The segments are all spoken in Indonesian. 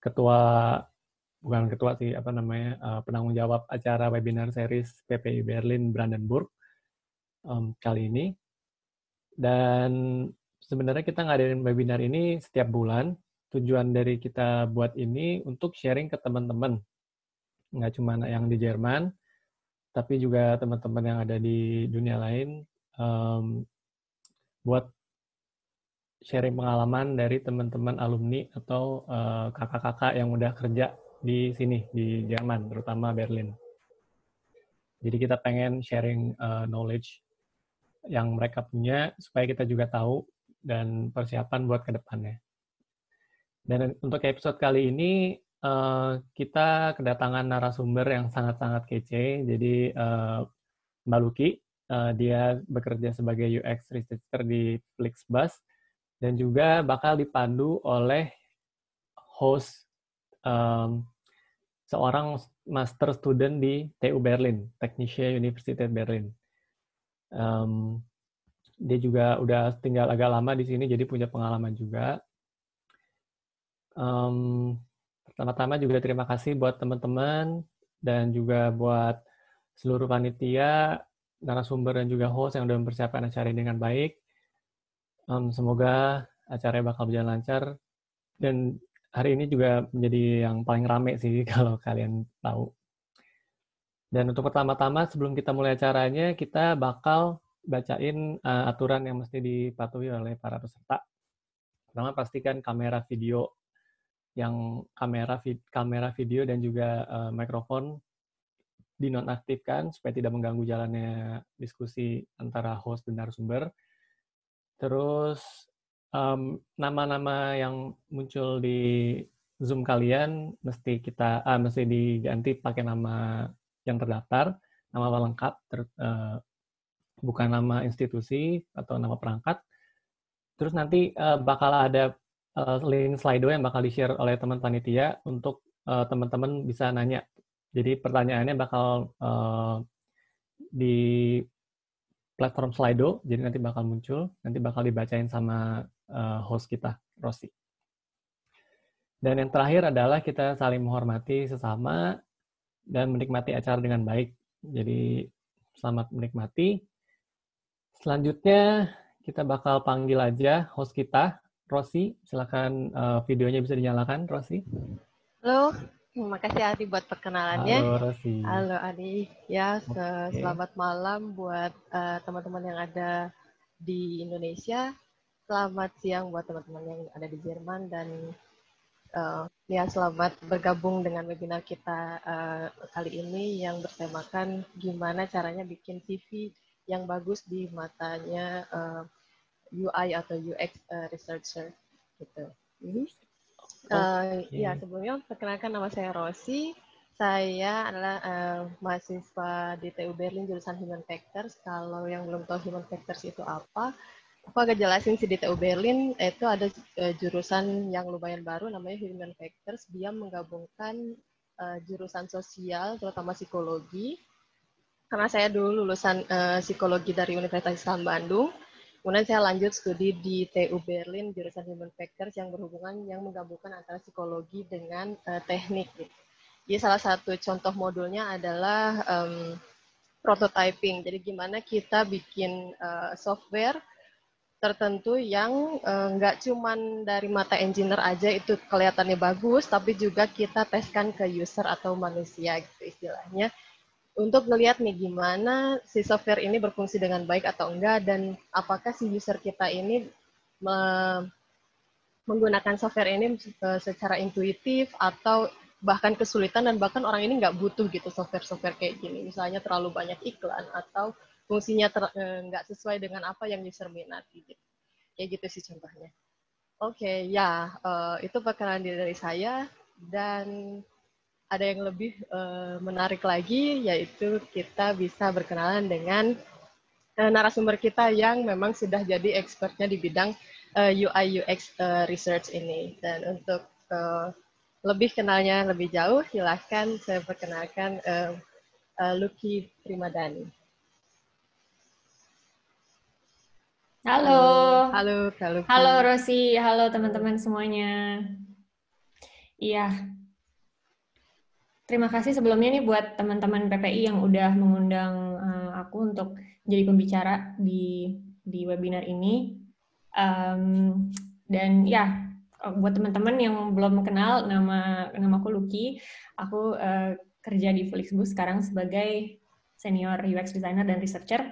ketua bukan ketua sih apa namanya uh, penanggung jawab acara webinar series PPI Berlin Brandenburg um, kali ini. Dan sebenarnya kita ngadain webinar ini setiap bulan. Tujuan dari kita buat ini untuk sharing ke teman-teman. Nggak cuma yang di Jerman, tapi juga teman-teman yang ada di dunia lain um, buat sharing pengalaman dari teman-teman alumni atau uh, kakak-kakak yang udah kerja di sini di Jerman, terutama Berlin. Jadi kita pengen sharing uh, knowledge yang mereka punya supaya kita juga tahu dan persiapan buat ke depannya. Dan untuk episode kali ini uh, kita kedatangan narasumber yang sangat-sangat kece. Jadi uh, Mbak Luki, uh, dia bekerja sebagai UX researcher di Flixbus dan juga bakal dipandu oleh host um, seorang master student di TU Berlin, Technische Universität Berlin. Um, dia juga udah tinggal agak lama di sini, jadi punya pengalaman juga. Um, pertama-tama juga terima kasih buat teman-teman dan juga buat seluruh panitia, narasumber dan juga host yang sudah mempersiapkan acara ini dengan baik. Um, semoga acaranya bakal berjalan lancar dan hari ini juga menjadi yang paling rame sih kalau kalian tahu. Dan untuk pertama-tama sebelum kita mulai acaranya kita bakal bacain uh, aturan yang mesti dipatuhi oleh para peserta. Pertama pastikan kamera video yang kamera vid kamera video dan juga uh, mikrofon dinonaktifkan supaya tidak mengganggu jalannya diskusi antara host dan narasumber. Terus nama-nama um, yang muncul di Zoom kalian mesti kita uh, mesti diganti pakai nama yang terdaftar, nama lengkap, ter, uh, bukan nama institusi atau nama perangkat. Terus nanti uh, bakal ada uh, link Slido yang bakal di-share oleh teman panitia untuk uh, teman-teman bisa nanya. Jadi pertanyaannya bakal uh, di platform Slido, jadi nanti bakal muncul, nanti bakal dibacain sama uh, host kita, Rossi. Dan yang terakhir adalah kita saling menghormati sesama dan menikmati acara dengan baik. Jadi selamat menikmati. Selanjutnya kita bakal panggil aja host kita, Rossi. Silakan uh, videonya bisa dinyalakan, Rossi. Halo, Terima kasih Adi buat perkenalannya. Halo. Halo Adi. Ya, okay. selamat malam buat uh, teman-teman yang ada di Indonesia. Selamat siang buat teman-teman yang ada di Jerman dan uh, ya selamat bergabung dengan webinar kita uh, kali ini yang bertemakan gimana caranya bikin CV yang bagus di matanya uh, UI atau UX uh, researcher gitu. Mm -hmm. Uh, Ya, sebelumnya perkenalkan nama saya Rosi. Saya adalah uh, mahasiswa di TU Berlin jurusan Human Factors. Kalau yang belum tahu Human Factors itu apa, aku agak jelasin sih di TU Berlin itu ada uh, jurusan yang lumayan baru namanya Human Factors. Dia menggabungkan uh, jurusan sosial, terutama psikologi. Karena saya dulu lulusan uh, psikologi dari Universitas Islam Bandung Kemudian saya lanjut studi di TU Berlin jurusan Human Factors yang berhubungan yang menggabungkan antara psikologi dengan uh, teknik. Gitu. Jadi salah satu contoh modulnya adalah um, prototyping. Jadi gimana kita bikin uh, software tertentu yang uh, nggak cuman dari mata engineer aja itu kelihatannya bagus, tapi juga kita teskan ke user atau manusia gitu istilahnya untuk melihat nih gimana si software ini berfungsi dengan baik atau enggak dan apakah si user kita ini me menggunakan software ini secara intuitif atau bahkan kesulitan dan bahkan orang ini nggak butuh gitu software-software kayak gini misalnya terlalu banyak iklan atau fungsinya e, nggak sesuai dengan apa yang user minati gitu. kayak gitu sih contohnya oke okay, ya uh, itu perkenalan dari saya dan ada yang lebih uh, menarik lagi, yaitu kita bisa berkenalan dengan uh, narasumber kita yang memang sudah jadi expertnya di bidang uh, eh, UI UX uh, research ini. Dan untuk uh, lebih kenalnya lebih jauh, silahkan saya perkenalkan uh, uh, Lucky Primadani. Halo. Halo, Kak Halo Rosi, halo teman-teman semuanya. Iya. Terima kasih sebelumnya nih buat teman-teman PPI yang udah mengundang uh, aku untuk jadi pembicara di di webinar ini. Um, dan ya, buat teman-teman yang belum kenal nama nama aku Lucky, aku uh, kerja di Flixbus sekarang sebagai senior UX designer dan researcher.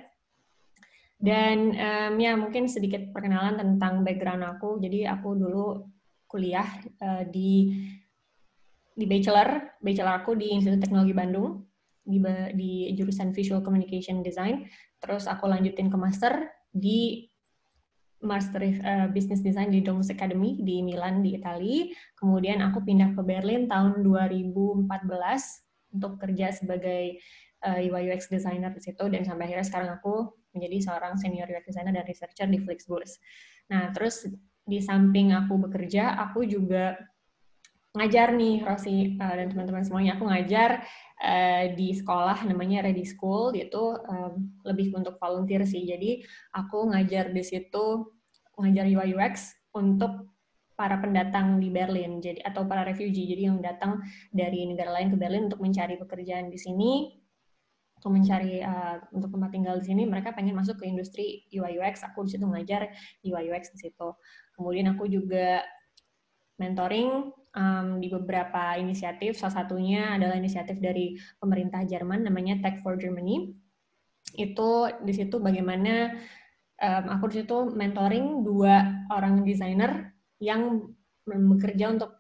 Dan um, ya mungkin sedikit perkenalan tentang background aku. Jadi aku dulu kuliah uh, di di bachelor, bachelor aku di Institut Teknologi Bandung di di jurusan Visual Communication Design. Terus aku lanjutin ke master di Master uh, Business Design di Domus Academy di Milan di Italia. Kemudian aku pindah ke Berlin tahun 2014 untuk kerja sebagai eh, UI UX designer di situ dan sampai akhirnya sekarang aku menjadi seorang senior UX designer dan researcher di Flixbus. Nah, terus di samping aku bekerja, aku juga ngajar nih Rosi uh, dan teman-teman semuanya. Aku ngajar uh, di sekolah namanya Ready School, itu um, lebih untuk volunteer sih. Jadi aku ngajar di situ ngajar UI UX untuk para pendatang di Berlin, jadi atau para refugee, jadi yang datang dari negara lain ke Berlin untuk mencari pekerjaan di sini, untuk mencari uh, untuk tempat tinggal di sini, mereka pengen masuk ke industri UI UX. Aku di situ ngajar UI UX di situ. Kemudian aku juga mentoring um, di beberapa inisiatif. Salah satunya adalah inisiatif dari pemerintah Jerman namanya Tech for Germany. Itu di situ bagaimana um, aku di situ mentoring dua orang desainer yang bekerja untuk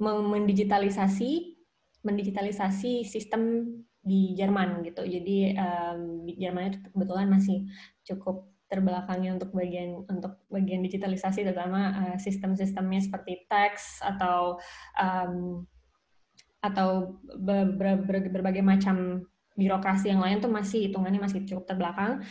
mendigitalisasi mendigitalisasi sistem di Jerman gitu. Jadi um, Jerman itu kebetulan masih cukup terbelakangnya untuk bagian untuk bagian digitalisasi terutama uh, sistem-sistemnya seperti teks atau um, atau ber, ber, ber, berbagai macam birokrasi yang lain tuh masih hitungannya masih cukup terbelakang.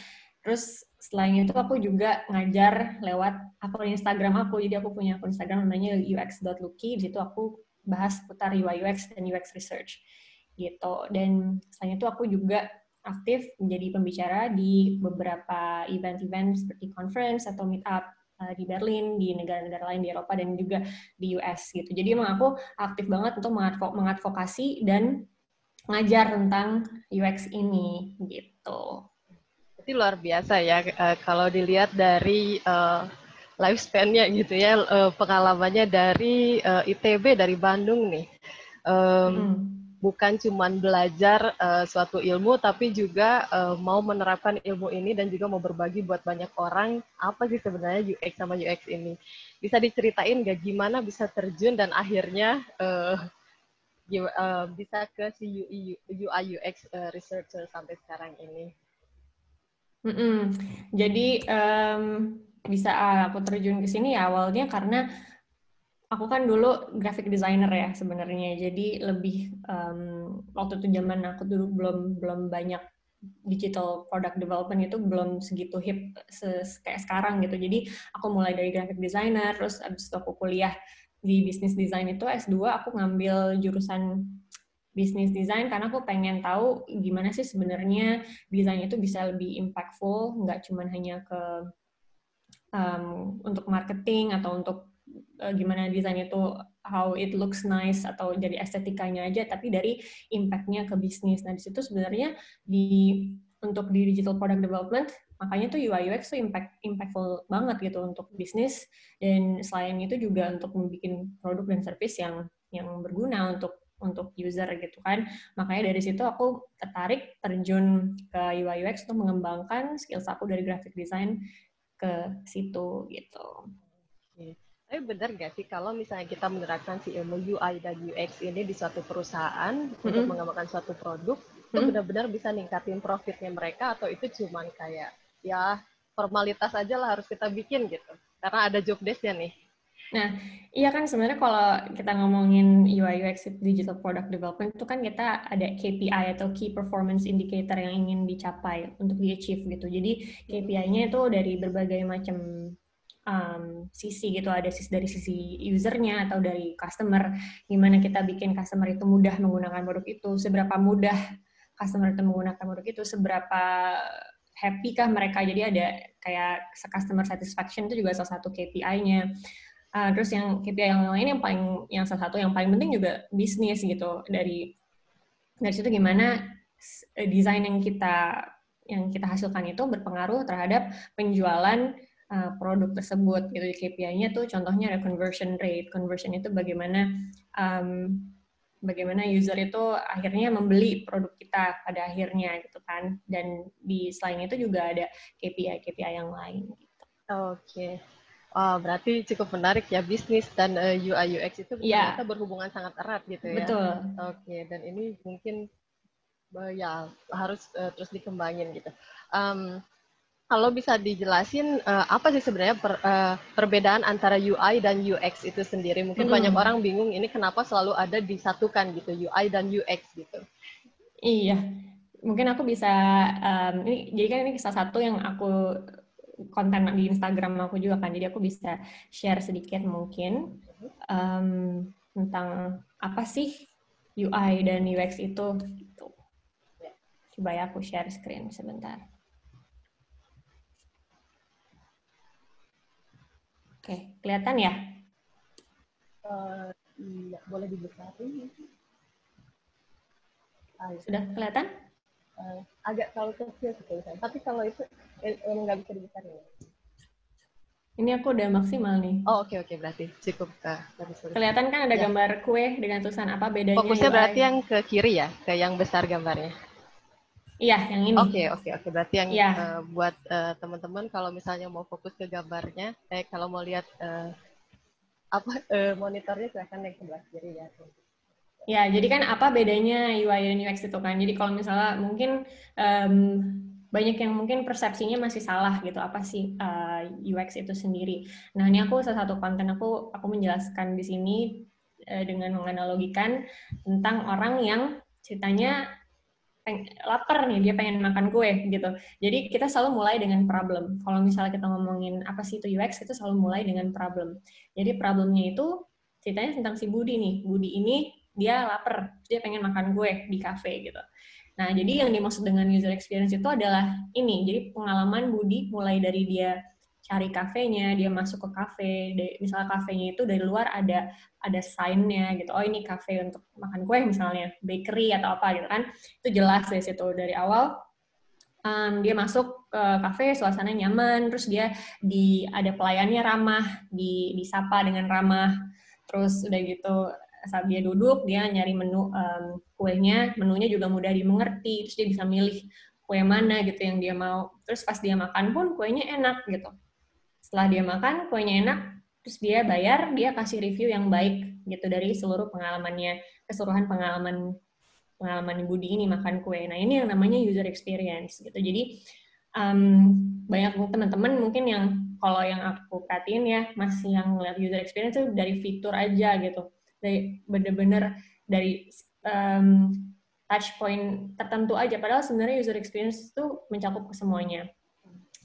Terus selain itu aku juga ngajar lewat akun Instagram aku. Jadi aku punya akun Instagram namanya ux.lucky. Di situ aku bahas seputar UI UX dan UX research gitu. Dan selain itu aku juga aktif menjadi pembicara di beberapa event-event seperti conference atau meetup uh, di Berlin, di negara-negara lain di Eropa dan juga di US gitu. Jadi emang aku aktif banget untuk mengadvokasi dan ngajar tentang UX ini gitu. Itu luar biasa ya uh, kalau dilihat dari uh, lifespan-nya gitu ya, uh, pengalamannya dari uh, ITB dari Bandung nih. Um, hmm bukan cuma belajar uh, suatu ilmu tapi juga uh, mau menerapkan ilmu ini dan juga mau berbagi buat banyak orang apa sih sebenarnya UX sama UX ini bisa diceritain gak gimana bisa terjun dan akhirnya uh, uh, bisa ke si UI, UI UX uh, researcher sampai sekarang ini mm -mm. jadi um, bisa aku terjun ke sini ya awalnya karena aku kan dulu graphic designer ya sebenarnya. Jadi lebih um, waktu itu zaman aku dulu belum belum banyak digital product development itu belum segitu hip se kayak sekarang gitu. Jadi aku mulai dari graphic designer terus abis itu aku kuliah di business design itu S2 aku ngambil jurusan business design karena aku pengen tahu gimana sih sebenarnya desain itu bisa lebih impactful nggak cuma hanya ke um, untuk marketing atau untuk uh, gimana desain itu how it looks nice atau jadi estetikanya aja tapi dari impactnya ke bisnis nah di situ sebenarnya di untuk di digital product development makanya tuh UI UX tuh impact impactful banget gitu untuk bisnis dan selain itu juga untuk membuat produk dan service yang yang berguna untuk untuk user gitu kan. Makanya dari situ aku tertarik terjun ke UI UX untuk mengembangkan skills aku dari graphic design ke situ gitu. Tapi benar nggak sih kalau misalnya kita menerapkan si ilmu UI dan UX ini di suatu perusahaan mm-hmm. untuk mengembangkan suatu produk, mm-hmm. itu benar-benar bisa ningkatin profitnya mereka atau itu cuman kayak ya formalitas aja lah harus kita bikin gitu. Karena ada job desk-nya nih. Nah, iya kan sebenarnya kalau kita ngomongin UI UX digital product development itu kan kita ada KPI atau key performance indicator yang ingin dicapai untuk di achieve gitu. Jadi KPI-nya itu dari berbagai macam um, sisi gitu ada sisi dari sisi usernya atau dari customer gimana kita bikin customer itu mudah menggunakan produk itu seberapa mudah customer itu menggunakan produk itu seberapa happy kah mereka. Jadi ada kayak customer satisfaction itu juga salah satu KPI-nya Uh, terus yang KPI yang lain yang paling yang salah satu yang paling penting juga bisnis gitu. Dari dari situ gimana desain yang kita yang kita hasilkan itu berpengaruh terhadap penjualan uh, produk tersebut gitu KPI-nya tuh contohnya ada conversion rate conversion itu bagaimana um, bagaimana user itu akhirnya membeli produk kita pada akhirnya gitu kan dan di selain itu juga ada KPI KPI yang lain gitu. Oke. Okay. Oh, berarti cukup menarik ya bisnis dan uh, eh, UI UX itu yeah. berhubungan sangat erat gitu ya. Betul. Oke, okay. dan ini mungkin uh, ya harus uh, terus dikembangin gitu. Um, kalau bisa dijelasin uh, apa sih sebenarnya per, uh, perbedaan antara UI dan UX itu sendiri? Mungkin hmm. banyak orang bingung ini kenapa selalu ada disatukan gitu UI dan UX gitu. Iya, mungkin aku bisa um, ini jadi kan ini salah satu yang aku konten di Instagram aku juga kan, jadi aku bisa share sedikit mungkin um, tentang apa sih UI dan UX itu. Gitu. Coba ya aku share screen sebentar. Oke, kelihatan ya? Uh, iya, boleh dibesarin. Sudah kelihatan? uh, agak terlalu kecil sih tapi kalau itu eh, emang nggak bisa dibesarin ya ini aku udah maksimal nih. Oh oke okay, oke okay. berarti cukup. Uh, Kelihatan kan ada ya. gambar kue dengan tulisan apa bedanya? Fokusnya berarti yang ke kiri ya, ke yang besar gambarnya. Iya, yang ini. Oke okay, oke okay, oke. Okay. Berarti yang ya. uh, buat uh, teman-teman kalau misalnya mau fokus ke gambarnya, eh kalau mau lihat uh, apa uh, monitornya silahkan yang sebelah kiri ya. Ya, jadi kan apa bedanya UI dan UX itu kan? Jadi kalau misalnya mungkin um, banyak yang mungkin persepsinya masih salah gitu apa sih uh, UX itu sendiri. Nah ini aku salah satu konten aku aku menjelaskan di sini uh, dengan menganalogikan tentang orang yang ceritanya lapar nih dia pengen makan kue gitu. Jadi kita selalu mulai dengan problem. Kalau misalnya kita ngomongin apa sih itu UX itu selalu mulai dengan problem. Jadi problemnya itu ceritanya tentang si Budi nih. Budi ini dia lapar, dia pengen makan gue di cafe gitu. Nah, jadi yang dimaksud dengan user experience itu adalah ini. Jadi pengalaman Budi mulai dari dia cari kafenya, dia masuk ke kafe, misalnya kafenya itu dari luar ada ada sign-nya gitu. Oh, ini kafe untuk makan kue misalnya, bakery atau apa gitu kan. Itu jelas dari situ. Dari awal um, dia masuk ke kafe suasana nyaman. Terus dia di ada pelayannya ramah di disapa dengan ramah. Terus udah gitu saat dia duduk dia nyari menu um, kuenya. Menunya juga mudah dimengerti. Terus dia bisa milih kue mana gitu yang dia mau. Terus pas dia makan pun kuenya enak gitu setelah dia makan kuenya enak terus dia bayar dia kasih review yang baik gitu dari seluruh pengalamannya keseluruhan pengalaman pengalaman Budi ini makan kue. Nah ini yang namanya user experience gitu. Jadi um, banyak teman-teman mungkin yang kalau yang aku perhatiin ya masih yang ngeliat user experience itu dari fitur aja gitu. Dari bener-bener dari um, touch point tertentu aja. Padahal sebenarnya user experience itu mencakup semuanya.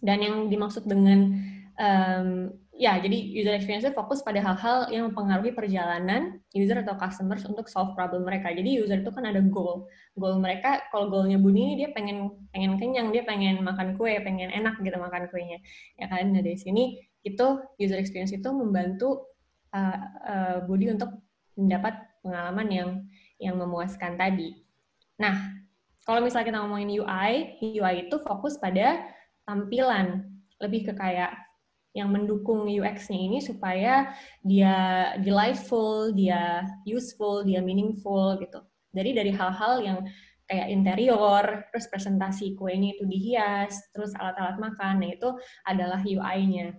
Dan yang dimaksud dengan um, ya jadi user experience fokus pada hal-hal yang mempengaruhi perjalanan user atau customers untuk solve problem mereka. Jadi user itu kan ada goal. Goal mereka kalau goalnya Buni ini dia pengen pengen kenyang dia pengen makan kue pengen enak gitu makan kuenya. Ya kan? Nah dari sini itu user experience itu membantu uh, uh, Budi untuk mendapat pengalaman yang yang memuaskan tadi. Nah, kalau misalnya kita ngomongin UI, UI itu fokus pada tampilan, lebih ke kayak yang mendukung UX-nya ini supaya dia delightful, dia useful, dia meaningful gitu. Jadi dari hal-hal yang kayak interior, terus presentasi kuenya itu dihias, terus alat-alat makan, nah itu adalah UI-nya.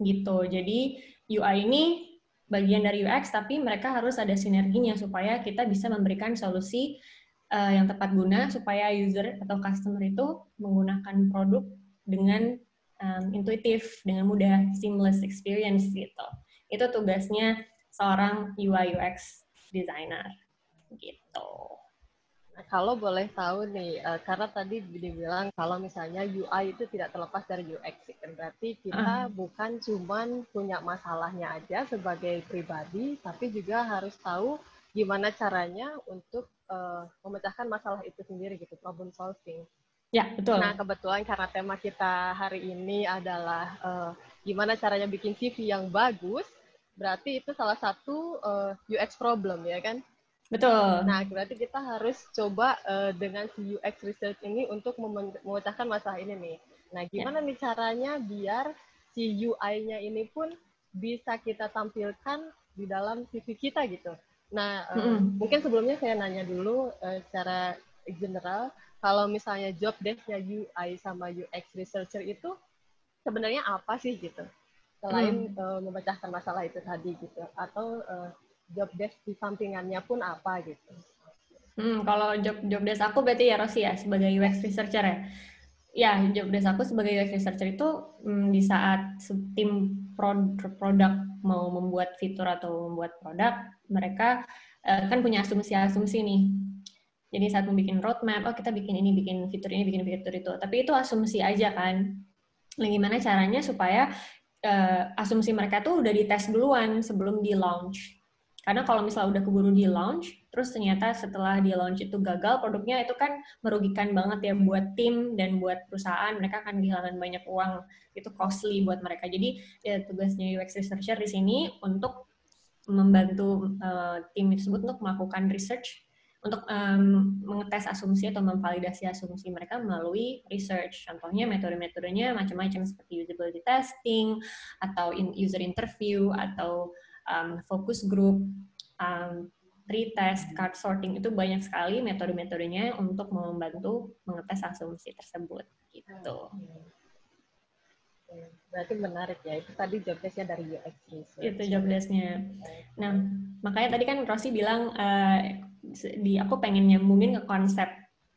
Gitu. Jadi UI ini bagian dari UX, tapi mereka harus ada sinerginya supaya kita bisa memberikan solusi uh, yang tepat guna supaya user atau customer itu menggunakan produk dengan um, intuitif, dengan mudah, seamless experience gitu. Itu tugasnya seorang UI UX designer gitu. Nah, kalau boleh tahu nih, uh, karena tadi dibilang kalau misalnya UI itu tidak terlepas dari UX, kan berarti kita uh. bukan cuman punya masalahnya aja sebagai pribadi, tapi juga harus tahu gimana caranya untuk uh, memecahkan masalah itu sendiri gitu, problem solving. Ya, betul. Nah, kebetulan karena tema kita hari ini adalah uh, gimana caranya bikin CV yang bagus, berarti itu salah satu uh, eh, UX problem ya kan? Betul. Nah, berarti kita harus coba uh, dengan si UX research ini untuk memecahkan masalah ini nih. Nah, gimana yeah. nih caranya biar si UI-nya ini pun bisa kita tampilkan di dalam CV kita gitu. Nah, mm -hmm. mungkin sebelumnya saya nanya dulu uh, secara general, kalau misalnya job desk-nya UI sama UX researcher itu sebenarnya apa sih gitu? Selain mm. uh, memecahkan masalah itu tadi gitu, atau uh, job desk di sampingannya pun apa gitu. Hmm, kalau job job desk aku berarti ya Rosi ya sebagai UX researcher ya. Ya, job desk aku sebagai UX researcher itu hmm, di saat tim produk mau membuat fitur atau membuat produk, mereka uh, kan punya asumsi-asumsi nih. Jadi saat membuat roadmap, oh kita bikin ini, bikin fitur ini, bikin fitur itu. Tapi itu asumsi aja kan. Nah, gimana caranya supaya uh, asumsi mereka tuh udah dites duluan sebelum di launch karena kalau misalnya udah keburu di launch, terus ternyata setelah di launch itu gagal, produknya itu kan merugikan banget ya buat tim dan buat perusahaan. Mereka akan kehilangan banyak uang, itu costly buat mereka. Jadi ya, tugasnya UX researcher di sini untuk membantu uh, tim tersebut untuk melakukan research untuk um, mengetes asumsi atau memvalidasi asumsi mereka melalui research. Contohnya metode-metodenya macam-macam seperti usability testing atau in user interview atau um, focus group, um, retest, card sorting itu banyak sekali metode-metodenya untuk membantu mengetes asumsi tersebut gitu. Berarti menarik ya, itu tadi job desk-nya dari UX research. Itu job desk-nya. Nah, makanya tadi kan Rosi bilang uh, di aku pengen nyambungin ke konsep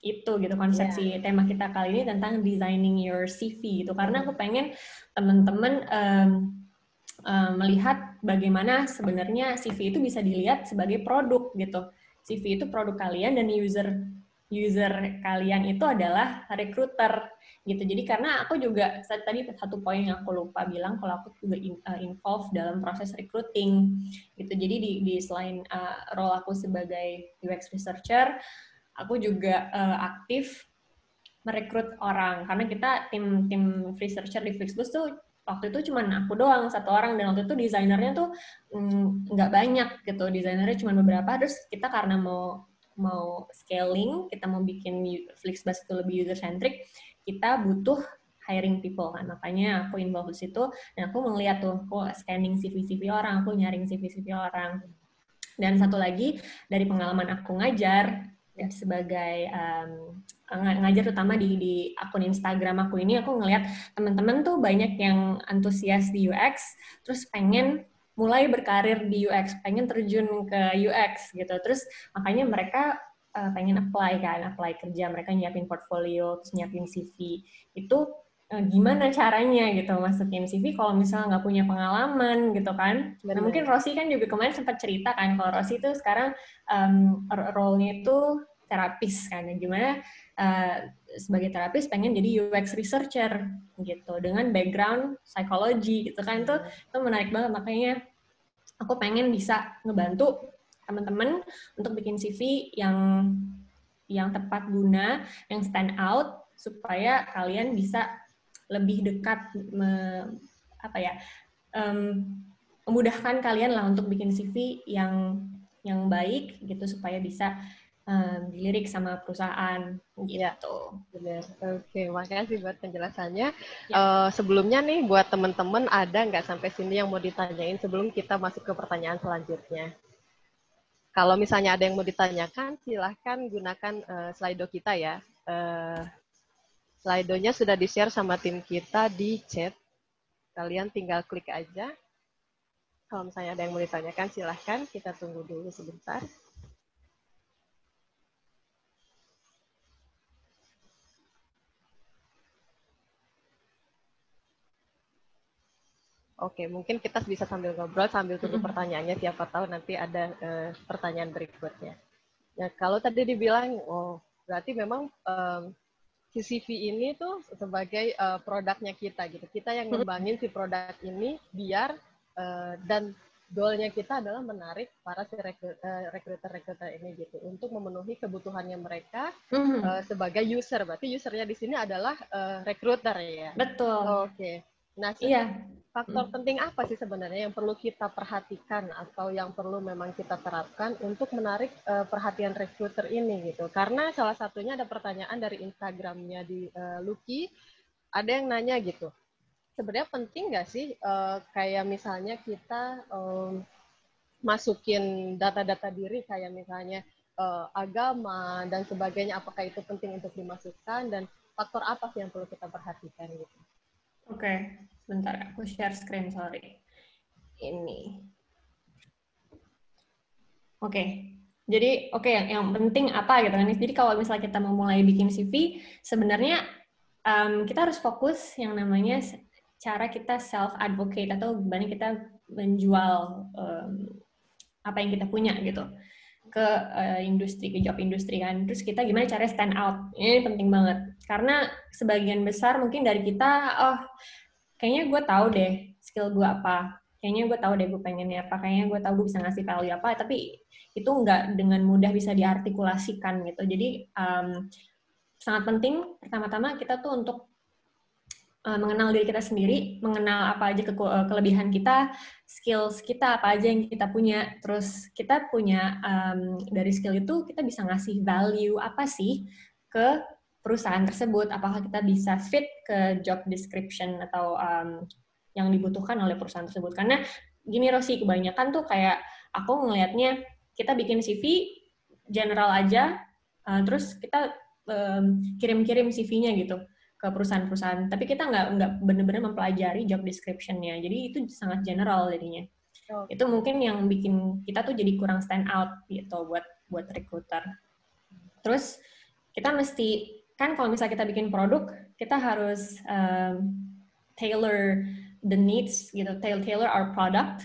itu gitu konsep yeah. si tema kita kali ini tentang designing your CV gitu karena aku pengen teman-teman um, uh, melihat bagaimana sebenarnya CV itu bisa dilihat sebagai produk gitu. CV itu produk kalian dan user user kalian itu adalah recruiter gitu. Jadi karena aku juga tadi satu poin yang aku lupa bilang kalau aku juga in, uh, involved dalam proses recruiting. Gitu. Jadi di, di selain uh, role aku sebagai UX researcher, aku juga uh, aktif merekrut orang. Karena kita tim tim researcher di Flixbus tuh waktu itu cuma aku doang satu orang. Dan waktu itu desainernya tuh mm, nggak mm, banyak gitu. Desainernya cuma beberapa. Terus kita karena mau mau scaling kita mau bikin Flixbus itu lebih user centric kita butuh hiring people kan. Makanya aku involved di situ dan aku melihat tuh aku scanning CV CV orang aku nyaring CV CV orang. Dan satu lagi dari pengalaman aku ngajar ya, sebagai um, ngajar terutama di di akun Instagram aku ini aku ngelihat teman-teman tuh banyak yang antusias di UX terus pengen mulai berkarir di UX pengen terjun ke UX gitu. Terus makanya mereka uh, pengen apply kan apply kerja mereka nyiapin portfolio terus nyiapin CV itu uh, gimana caranya gitu masukin CV kalau misalnya nggak punya pengalaman gitu kan? Nah mungkin Rosi kan juga kemarin sempat cerita kan kalau Rosi itu sekarang um, role-nya itu terapis kan gimana uh, sebagai terapis pengen jadi UX researcher gitu dengan background psikologi gitu kan. Itu itu menarik banget makanya aku pengen bisa ngebantu teman-teman untuk bikin CV yang yang tepat guna yang stand out supaya kalian bisa lebih dekat me, apa ya um, memudahkan kalian lah untuk bikin CV yang yang baik gitu supaya bisa um, dilirik sama perusahaan gitu. Benar. Oke, makasih buat penjelasannya. Ya. Uh, sebelumnya nih buat teman-teman ada nggak sampai sini yang mau ditanyain sebelum kita masuk ke pertanyaan selanjutnya? Kalau misalnya ada yang mau ditanyakan, silahkan gunakan uh, Slido kita ya. Uh, Slido-nya sudah di-share sama tim kita di chat. Kalian tinggal klik aja. Kalau misalnya ada yang mau ditanyakan, silahkan. Kita tunggu dulu sebentar. Oke, mungkin kita bisa sambil ngobrol sambil tunggu pertanyaannya. Siapa tahu nanti ada uh, pertanyaan berikutnya. Ya, kalau tadi dibilang, oh berarti memang um, CCV ini tuh sebagai uh, produknya kita gitu. Kita yang ngembangin si produk ini biar uh, dan goalnya kita adalah menarik para si rekruter-rekruter ini gitu untuk memenuhi kebutuhannya mereka uh, sebagai user. Berarti usernya di sini adalah uh, rekruter ya. Betul. Oke. Okay. Nah, iya faktor hmm. penting apa sih sebenarnya yang perlu kita perhatikan atau yang perlu memang kita terapkan untuk menarik uh, perhatian recruiter ini gitu? Karena salah satunya ada pertanyaan dari Instagramnya di uh, Lucky, ada yang nanya gitu, sebenarnya penting nggak sih uh, kayak misalnya kita um, masukin data-data diri kayak misalnya uh, agama dan sebagainya, apakah itu penting untuk dimasukkan dan faktor apa sih yang perlu kita perhatikan gitu? Oke. Okay Sebentar, aku share screen, sorry. Ini. Oke, okay. jadi oke okay, yang, penting apa gitu kan? Jadi kalau misalnya kita mau mulai bikin CV, sebenarnya um, kita harus fokus yang namanya cara kita self advocate atau banyak kita menjual um, apa yang kita punya gitu ke uh, industri, ke job industri kan. Terus kita gimana cara stand out? Ini penting banget. Karena sebagian besar mungkin dari kita, oh kayaknya gue tahu deh skill gue apa kayaknya gue tahu deh gue pengennya apa kayaknya gue tahu gue bisa ngasih value apa tapi itu nggak dengan mudah bisa diartikulasikan gitu jadi um, sangat penting pertama-tama kita tuh untuk uh, mengenal diri kita sendiri mengenal apa aja ke eh, kelebihan kita skills kita apa aja yang kita punya. Terus kita punya um, dari skill itu kita bisa ngasih value apa sih ke perusahaan tersebut, apakah kita bisa fit ke job description atau um, yang dibutuhkan oleh perusahaan tersebut. Karena gini Rosi, kebanyakan tuh kayak aku ngelihatnya kita bikin CV general aja, uh, terus kita um, kirim-kirim CV-nya gitu ke perusahaan-perusahaan. Tapi kita nggak nggak benar-benar mempelajari job description-nya. Jadi itu sangat general jadinya. Oh. Itu mungkin yang bikin kita tuh jadi kurang stand out gitu buat buat recruiter. Terus kita mesti kan kalau misalnya kita bikin produk, kita harus um, tailor the needs gitu, tailor our product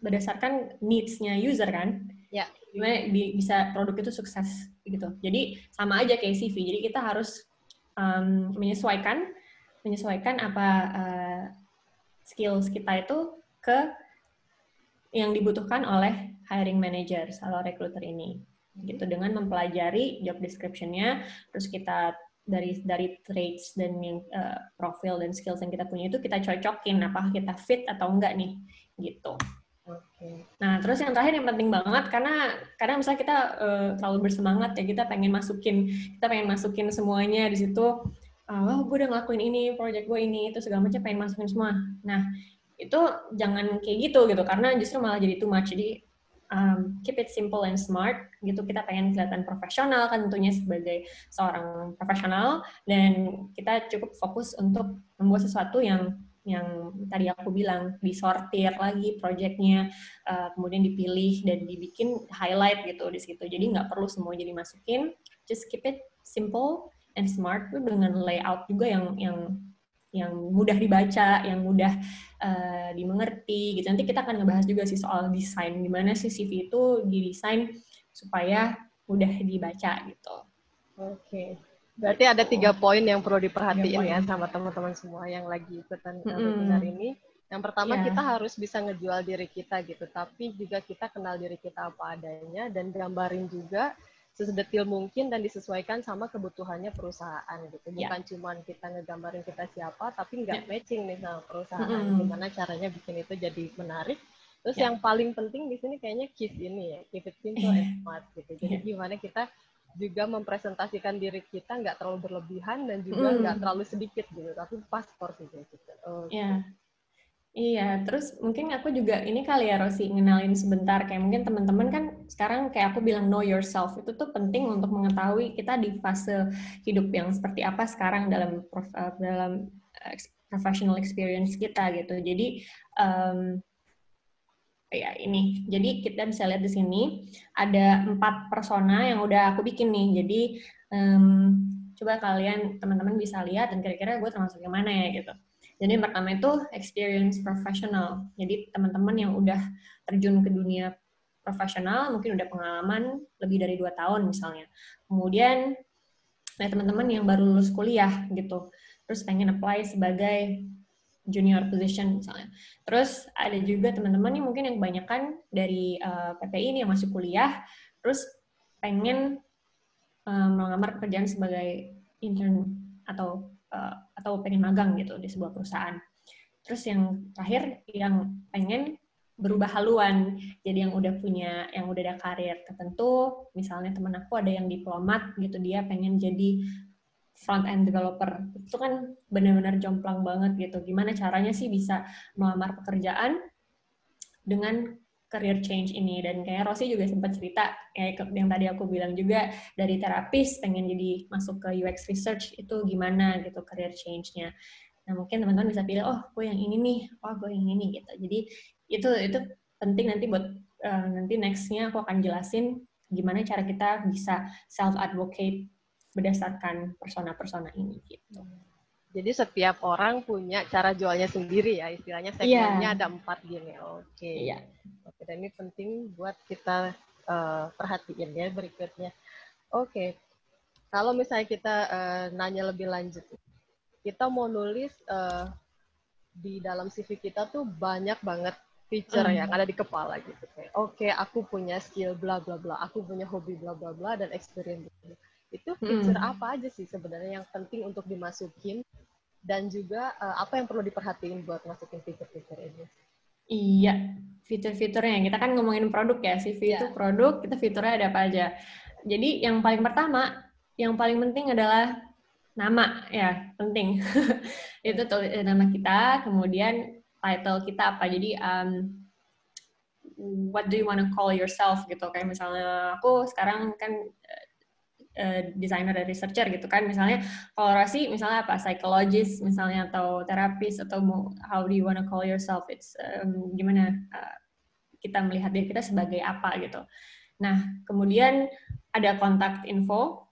berdasarkan needs-nya user kan. Ya. Gimana bisa produk itu sukses gitu. Jadi sama aja kayak CV. Jadi kita harus um, menyesuaikan menyesuaikan apa uh, skills kita itu ke yang dibutuhkan oleh hiring manager atau recruiter ini gitu dengan mempelajari job description-nya terus kita dari dari traits dan yang uh, profil dan skills yang kita punya itu kita cocokin apakah kita fit atau enggak nih gitu. Nah, terus yang terakhir yang penting banget karena kadang misalnya kita uh, terlalu bersemangat ya kita pengen masukin kita pengen masukin semuanya di situ. Oh, gue udah ngelakuin ini, project gue ini, itu segala macam pengen masukin semua. Nah, itu jangan kayak gitu gitu karena justru malah jadi too much. Jadi um, keep it simple and smart gitu kita pengen kelihatan profesional kan tentunya sebagai seorang profesional dan kita cukup fokus untuk membuat sesuatu yang yang tadi aku bilang disortir lagi projectnya uh, kemudian dipilih dan dibikin highlight gitu di situ jadi nggak perlu semua jadi masukin just keep it simple and smart dengan layout juga yang yang yang mudah dibaca, yang mudah uh, dimengerti gitu. Nanti kita akan ngebahas juga sih soal desain, gimana sih CV itu didesain supaya mudah dibaca gitu. Oke. Okay. Berarti ada tiga poin yang perlu diperhatiin ya sama teman-teman semua yang lagi ikutan mm -hmm. ini. Yang pertama yeah. kita harus bisa ngejual diri kita gitu, tapi juga kita kenal diri kita apa adanya dan gambarin juga sedetil mungkin dan disesuaikan sama kebutuhannya perusahaan gitu. Ya. Bukan yeah. cuma kita ngegambarin kita siapa, tapi nggak yeah. matching nih sama perusahaan. Mm -hmm. Gimana caranya bikin itu jadi menarik. Terus yeah. yang paling penting di sini kayaknya keep ini ya, keep it simple and iya. smart gitu. Jadi yeah. gimana kita juga mempresentasikan diri kita nggak terlalu berlebihan dan juga nggak mm. terlalu sedikit gitu, tapi pas porsinya gitu. Okay. Yeah. Iya, terus mungkin aku juga ini kali ya Rosi ngenalin sebentar kayak mungkin teman-teman kan sekarang kayak aku bilang know yourself itu tuh penting untuk mengetahui kita di fase hidup yang seperti apa sekarang dalam uh, dalam professional experience kita gitu. Jadi um, ya ini, jadi kita bisa lihat di sini ada empat persona yang udah aku bikin nih. Jadi um, coba kalian teman-teman bisa lihat dan kira-kira gue termasuk yang mana ya gitu. Jadi yang pertama itu experience professional. Jadi teman-teman yang udah terjun ke dunia profesional, mungkin udah pengalaman lebih dari dua tahun misalnya. Kemudian nah teman-teman yang baru lulus kuliah gitu, terus pengen apply sebagai junior position misalnya. Terus ada juga teman-teman yang mungkin yang kebanyakan dari uh, eh, PPI ini yang masih kuliah, terus pengen um, melamar pekerjaan sebagai intern atau uh, atau pengen magang gitu di sebuah perusahaan. Terus yang terakhir yang pengen berubah haluan. Jadi yang udah punya, yang udah ada karir tertentu, misalnya temen aku ada yang diplomat gitu, dia pengen jadi front end developer. Itu kan benar-benar jomplang banget gitu. Gimana caranya sih bisa melamar pekerjaan dengan career change ini dan kayak Rosi juga sempat cerita kayak yang tadi aku bilang juga dari terapis pengen jadi masuk ke UX research itu gimana gitu career change-nya. Nah mungkin teman-teman bisa pilih oh gue yang ini nih, oh gue yang ini gitu. Jadi itu itu penting nanti buat uh, nanti nextnya aku akan jelasin gimana cara kita bisa self advocate berdasarkan persona-persona ini gitu. Jadi setiap orang punya cara jualnya sendiri ya, istilahnya segmennya yeah. ada empat gini. Oke. Okay. Yeah. Oke, dan ini penting buat kita uh, perhatiin ya berikutnya. Oke. Okay. Kalau misalnya kita uh, nanya lebih lanjut, kita mau nulis uh, di dalam CV kita tuh banyak banget feature mm. yang ada di kepala gitu. Oke, okay, aku punya skill bla bla bla, aku punya hobi bla bla bla dan experience. Bla itu feature hmm. apa aja sih sebenarnya yang penting untuk dimasukin dan juga uh, apa yang perlu diperhatiin buat masukin fitur-fitur ini? Iya, fitur-fiturnya. Kita kan ngomongin produk ya, CV yeah. itu produk, kita fiturnya ada apa aja. Jadi yang paling pertama, yang paling penting adalah nama ya, penting. itu tulis eh, nama kita, kemudian title kita apa. Jadi um, what do you want to call yourself gitu. Kayak misalnya aku sekarang kan uh, designer dan researcher gitu kan. Misalnya kolorasi misalnya apa? Psychologist misalnya atau terapis atau how do you wanna call yourself? It's um, gimana uh, kita melihat diri kita sebagai apa gitu. Nah kemudian ada kontak info.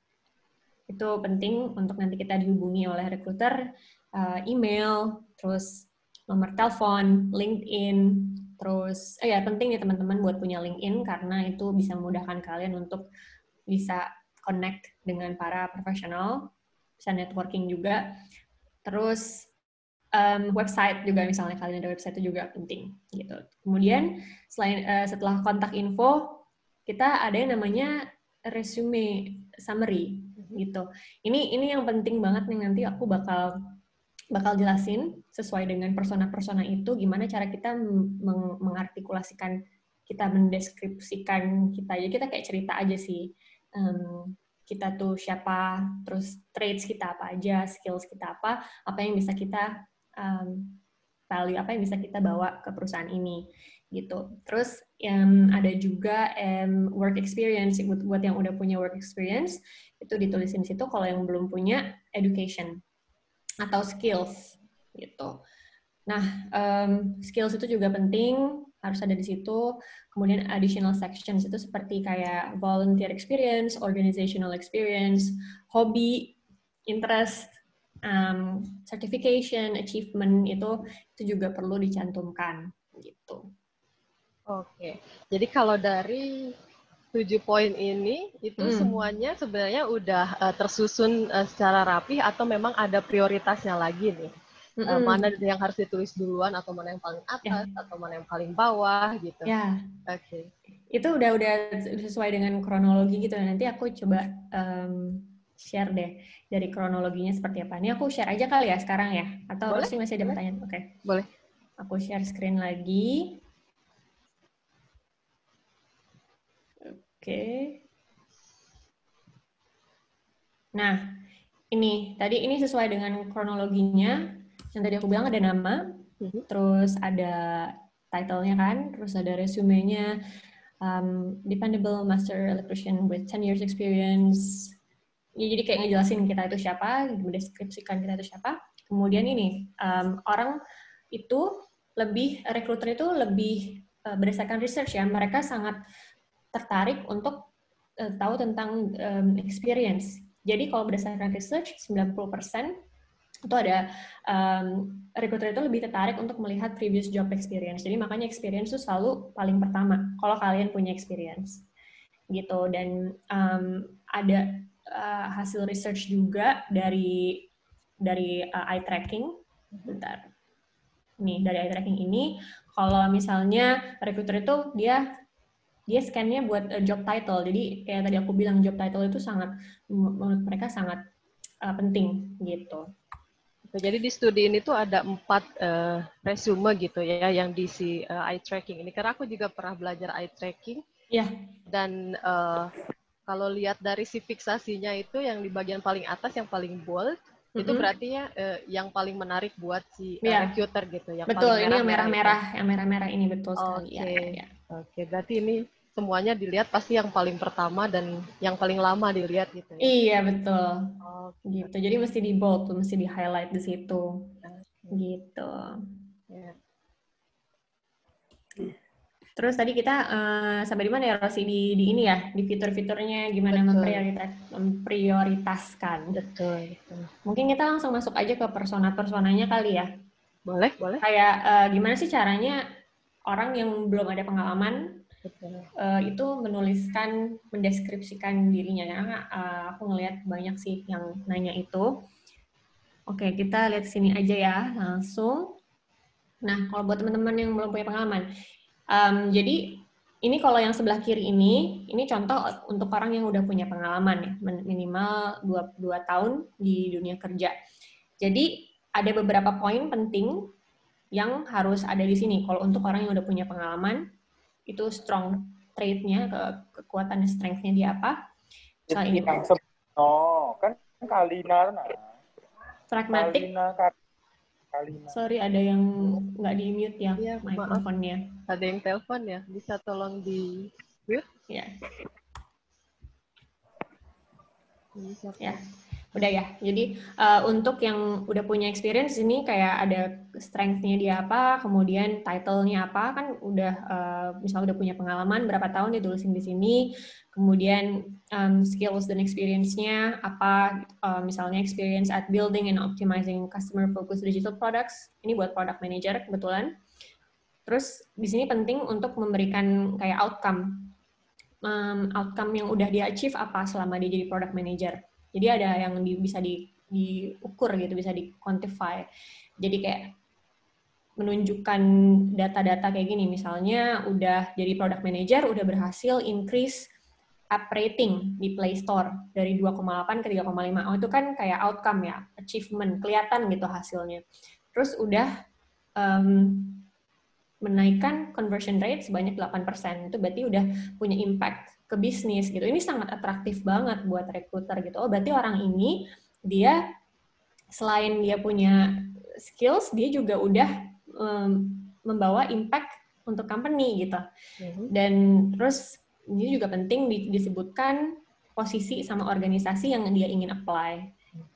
Itu penting untuk nanti kita dihubungi oleh recruiter uh, email terus nomor telepon LinkedIn terus eh ya penting ya teman-teman buat punya LinkedIn karena itu bisa memudahkan kalian untuk bisa connect dengan para profesional, bisa networking juga. Terus um, website juga misalnya kalian ada website itu juga penting gitu. Kemudian selain uh, setelah kontak info, kita ada yang namanya resume summary gitu. Ini ini yang penting banget nih nanti aku bakal bakal jelasin sesuai dengan persona-persona itu gimana cara kita meng mengartikulasikan kita mendeskripsikan kita ya kita kayak cerita aja sih um, kita tuh siapa, terus traits kita apa aja, skills kita apa, apa yang bisa kita um, value, apa yang bisa kita bawa ke perusahaan ini gitu. Terus yang ada juga um, work experience buat, buat yang udah punya work experience itu ditulisin di situ. Kalau yang belum punya education atau skills gitu. Nah, um, skills itu juga penting harus ada di situ. Kemudian additional sections itu seperti kayak volunteer experience, organizational experience, hobby, interest, um, certification, achievement itu itu juga perlu dicantumkan gitu. Oke, jadi kalau dari tujuh poin ini itu hmm. semuanya sebenarnya udah uh, tersusun uh, secara rapi atau memang ada prioritasnya lagi nih? Mm -hmm. uh, mana yang harus ditulis duluan atau mana yang paling atas yeah. atau mana yang paling bawah gitu. Ya. Yeah. Oke. Okay. Itu udah udah sesuai dengan kronologi gitu. Nanti aku coba um, share deh dari kronologinya seperti apa. Ini aku share aja kali ya sekarang ya. Atau Boleh? masih ada pertanyaan? Oke. Okay. Boleh. Aku share screen lagi. Oke. Okay. Nah, ini tadi ini sesuai dengan kronologinya yang tadi aku bilang ada nama, mm-hmm. terus ada title-nya kan, terus ada resume-nya, um, dependable master electrician with 10 years experience. Ya, jadi kayak ngejelasin kita itu siapa, mendeskripsikan kita itu siapa. Kemudian ini, um, orang itu lebih, rekruter itu lebih uh, berdasarkan research ya, mereka sangat tertarik untuk uh, tahu tentang um, experience. Jadi kalau berdasarkan research, 90% itu ada um, recruiter itu lebih tertarik untuk melihat previous job experience. Jadi makanya experience itu selalu paling pertama kalau kalian punya experience gitu. Dan um, ada uh, hasil research juga dari dari uh, eye tracking. Bentar. Nih dari eye tracking ini kalau misalnya recruiter itu dia dia scan-nya buat uh, job title. Jadi kayak tadi aku bilang job title itu sangat menurut mereka sangat uh, penting gitu Jadi di studi ini tuh ada empat uh, resume gitu ya yang diisi uh, eye tracking ini. Karena aku juga pernah belajar eye tracking. Iya. Yeah. Dan uh, kalau lihat dari si fiksasinya itu yang di bagian paling atas yang paling bold mm-hmm. itu berarti ya uh, yang paling menarik buat si yeah. recruiter gitu. Yang betul. ini yang merah-merah, yang merah-merah ini betul sekali. Oke. Okay. Ya, ya. Oke. Okay. Berarti ini semuanya dilihat pasti yang paling pertama dan yang paling lama dilihat gitu ya. Iya, betul. Oh, gitu. Jadi mesti di bold, mesti di highlight di situ. Gitu. Yeah. Terus tadi kita uh, sampai di mana ya Rosi di, di ini ya di fitur-fiturnya gimana memprioritas, memprioritaskan. Betul, betul. Mungkin kita langsung masuk aja ke persona-personanya kali ya. Boleh, boleh. Kayak uh, gimana sih caranya orang yang belum ada pengalaman Uh, itu menuliskan, mendeskripsikan dirinya. Karena uh, aku ngelihat banyak sih yang nanya itu. Oke, kita lihat sini aja ya, langsung. Nah, kalau buat teman-teman yang belum punya pengalaman, um, jadi ini kalau yang sebelah kiri ini, ini contoh untuk orang yang udah punya pengalaman ya, minimal 2, 2 tahun di dunia kerja. Jadi ada beberapa poin penting yang harus ada di sini. Kalau untuk orang yang udah punya pengalaman, itu strong trait-nya, ke kekuatan strength-nya dia apa. Soal ini. Oh, kan Kalina nah. Pragmatic. Kalina, Kalina. Sorry, ada yang nggak di mute ya, ya mikrofonnya. Ada yang telepon ya, bisa tolong di mute? Ya. Ya udah ya. Jadi uh, untuk yang udah punya experience ini kayak ada strength-nya dia apa, kemudian title-nya apa kan udah uh, misalnya udah punya pengalaman berapa tahun ditulisin di sini, kemudian um, skills dan experience-nya apa, uh, misalnya experience at building and optimizing customer focused digital products. Ini buat product manager kebetulan. Terus di sini penting untuk memberikan kayak outcome um, outcome yang udah dia achieve apa selama dia jadi product manager jadi ada yang di, bisa di, diukur gitu, bisa di quantify. Jadi kayak menunjukkan data-data kayak gini, misalnya udah jadi product manager, udah berhasil increase app rating di Play Store dari 2,8 ke 3,5. Oh, itu kan kayak outcome ya, achievement, kelihatan gitu hasilnya. Terus udah um, menaikkan conversion rate sebanyak 8%. Itu berarti udah punya impact ke bisnis gitu. Ini sangat atraktif banget buat recruiter gitu. Oh, berarti orang ini dia selain dia punya skills, dia juga udah um, membawa impact untuk company gitu. Mm-hmm. Dan terus ini juga penting disebutkan posisi sama organisasi yang dia ingin apply.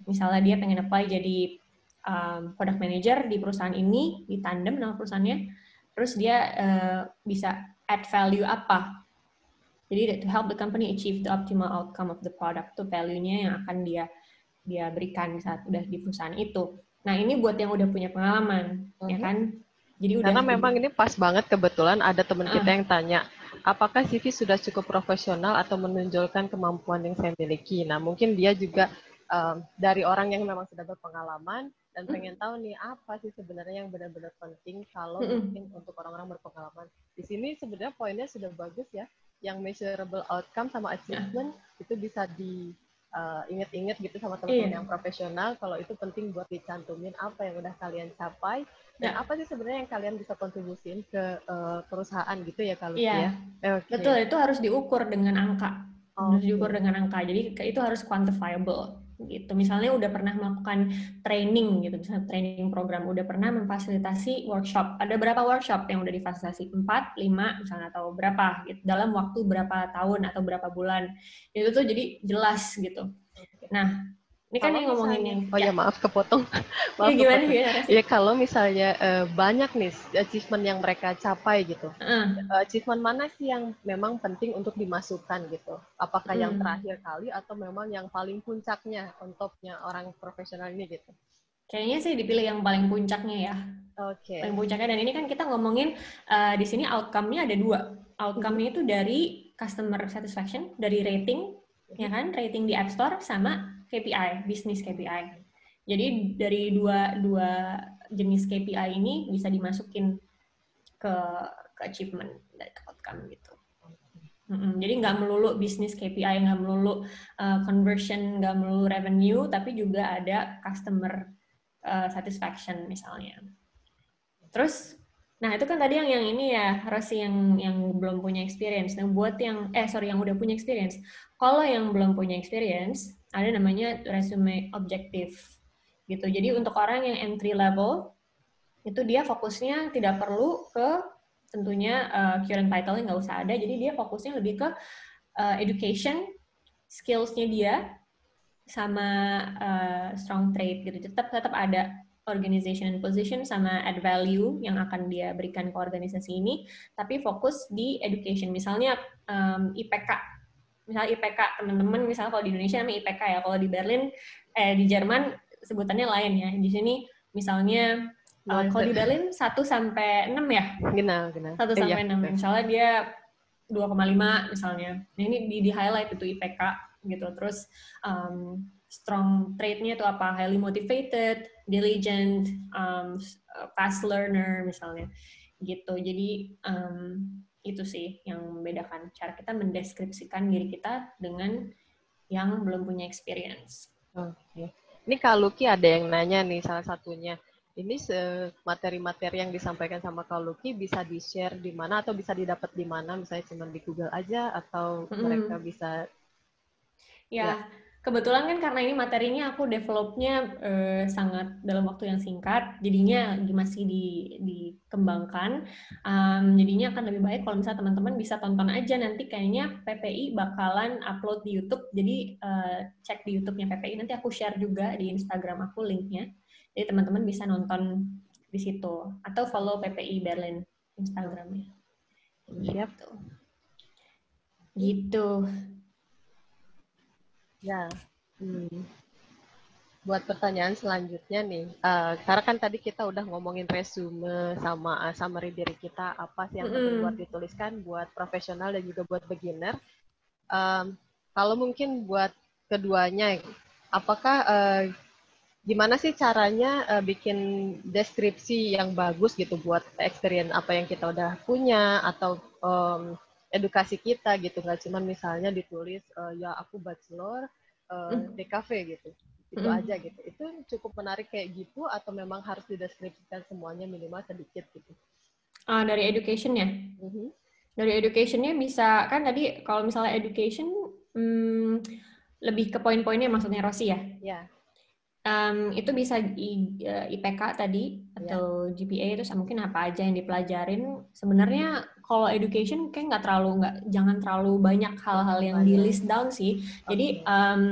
Misalnya dia pengen apply jadi um, product manager di perusahaan ini, di tandem nama perusahaannya, terus dia uh, bisa add value apa jadi to help the company achieve the optimal outcome of the product itu value-nya yang akan dia dia berikan saat udah di perusahaan itu. Nah ini buat yang udah punya pengalaman, uh -huh. ya kan? Jadi udah. Karena memang ini pas banget kebetulan ada teman uh. kita yang tanya, apakah CV sudah cukup profesional atau menonjolkan kemampuan yang saya miliki? Nah mungkin dia juga um, dari orang yang memang sudah berpengalaman dan mhm. pengen tahu nih apa sih sebenarnya yang benar-benar penting kalau -uh. mungkin untuk orang-orang berpengalaman. Di sini sebenarnya poinnya sudah bagus ya yang measurable outcome sama achievement yeah. itu bisa di uh, inget-inget gitu sama teman-teman yeah. yang profesional kalau itu penting buat dicantumin apa yang udah kalian capai dan yeah. apa sih sebenarnya yang kalian bisa kontribusin ke uh, perusahaan gitu ya kalau yeah. ya okay. betul itu harus diukur dengan angka oh, harus diukur dengan angka jadi itu harus quantifiable gitu. Misalnya udah pernah melakukan training gitu, misalnya training program, udah pernah memfasilitasi workshop. Ada berapa workshop yang udah difasilitasi? Empat, lima, misalnya atau berapa gitu. Dalam waktu berapa tahun atau berapa bulan. Itu tuh jadi jelas gitu. Nah, ini kan yang ngomongin yang Oh ya, ya maaf kepotong. maaf ya, gimana, kepotong. gimana Ya kalau misalnya uh, banyak nih achievement yang mereka capai gitu. Uh. achievement mana sih yang memang penting untuk dimasukkan gitu? Apakah hmm. yang terakhir kali atau memang yang paling puncaknya untupnya orang profesional ini gitu? Kayaknya sih dipilih yang paling puncaknya ya. Oke. Okay. Paling puncaknya dan ini kan kita ngomongin uh, di sini outcome-nya ada dua. Outcome-nya itu dari customer satisfaction, dari rating, ya kan? Rating di App Store sama KPI, bisnis KPI. Jadi dari dua dua jenis KPI ini bisa dimasukin ke ke achievement dan ke outcome gitu. Mm-hmm. Jadi nggak melulu bisnis KPI, nggak melulu uh, conversion, nggak melulu revenue, tapi juga ada customer uh, satisfaction misalnya. Terus, nah itu kan tadi yang yang ini ya Rosi yang yang belum punya experience. Nah buat yang eh sorry yang udah punya experience, kalau yang belum punya experience ada namanya resume objektif gitu. Jadi untuk orang yang entry level itu dia fokusnya tidak perlu ke tentunya uh, current title nggak usah ada. Jadi dia fokusnya lebih ke uh, education, skills-nya dia, sama uh, strong trait gitu. Tetap tetap ada organization and position sama add value yang akan dia berikan ke organisasi ini, tapi fokus di education. Misalnya um, IPK, misalnya IPK teman-teman, misalnya kalau di Indonesia namanya IPK ya, kalau di Berlin, eh di Jerman sebutannya lain ya. Di sini misalnya uh, kalau di Berlin 1 sampai 6 ya? Genau, genau. 1 sampai iya, 6. Misalnya dia 2,5 misalnya. Nah, ini di, di highlight itu IPK gitu. Terus um, strong trait-nya itu apa? Highly motivated, diligent, um, fast learner misalnya, gitu. Jadi um, itu sih yang membedakan cara kita mendeskripsikan diri kita dengan yang belum punya experience. Oke. Okay. Ini Kak Luki ada yang nanya nih salah satunya. Ini materi-materi yang disampaikan sama Kak Luki bisa di-share di mana atau bisa didapat di mana? Misalnya cuma di Google aja atau mm. mereka bisa Ya, ya, kebetulan kan karena ini materinya aku developnya uh, sangat dalam waktu yang singkat, jadinya masih di, dikembangkan. Um, jadinya akan lebih baik kalau misalnya teman-teman bisa tonton aja nanti kayaknya PPI bakalan upload di YouTube. Jadi uh, cek di YouTube-nya PPI. Nanti aku share juga di Instagram aku linknya. Jadi teman-teman bisa nonton di situ atau follow PPI Berlin Instagramnya. Gitu. Gitu. Ya. Hmm. Buat pertanyaan selanjutnya nih, uh, karena kan tadi kita udah ngomongin resume sama uh, summary diri kita, apa sih yang mm -hmm. buat dituliskan buat profesional dan juga buat beginner. Um, kalau mungkin buat keduanya, apakah uh, gimana sih caranya uh, bikin deskripsi yang bagus gitu buat experience apa yang kita udah punya atau um, edukasi kita gitu nggak cuma misalnya ditulis uh, ya aku bachelor uh, mm. di cafe gitu itu mm. aja gitu itu cukup menarik kayak gitu atau memang harus dideskripsikan semuanya minimal sedikit gitu uh, dari educationnya mm-hmm. dari educationnya bisa kan tadi kalau misalnya education hmm, lebih ke poin-poinnya maksudnya Rosi ya ya um, itu bisa IPK eh, tadi atau yeah. GPA itu mungkin apa aja yang dipelajarin sebenarnya kalau education kayak nggak terlalu nggak jangan terlalu banyak hal-hal yang di list down sih jadi um,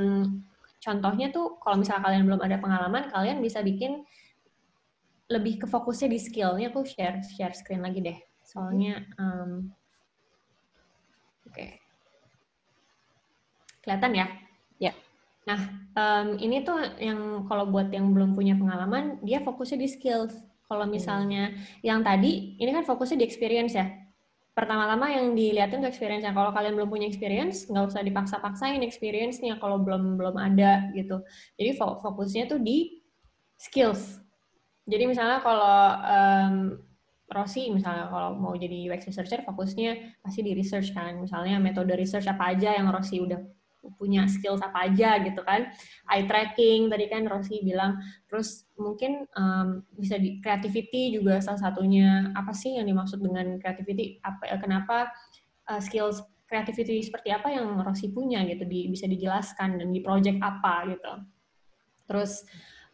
contohnya tuh kalau misalnya kalian belum ada pengalaman kalian bisa bikin lebih ke fokusnya di skillnya aku share share screen lagi deh soalnya um, oke okay. kelihatan ya Nah, um, ini tuh yang kalau buat yang belum punya pengalaman, dia fokusnya di skills. Kalau misalnya hmm. yang tadi, ini kan fokusnya di experience ya. Pertama-tama yang dilihatin tuh experience -nya. Kalau kalian belum punya experience, nggak usah dipaksa-paksain experience-nya kalau belum belum ada gitu. Jadi fokusnya tuh di skills. Jadi misalnya kalau um, Rossi misalnya kalau mau jadi UX researcher fokusnya pasti di research kan. Misalnya metode research apa aja yang Rossi udah punya skills apa aja gitu kan. Eye tracking tadi kan Rosi bilang. Terus mungkin um, bisa di creativity juga salah satunya. Apa sih yang dimaksud dengan creativity? Apa kenapa uh, skills creativity seperti apa yang Rosi punya gitu di, bisa dijelaskan dan di project apa gitu. Terus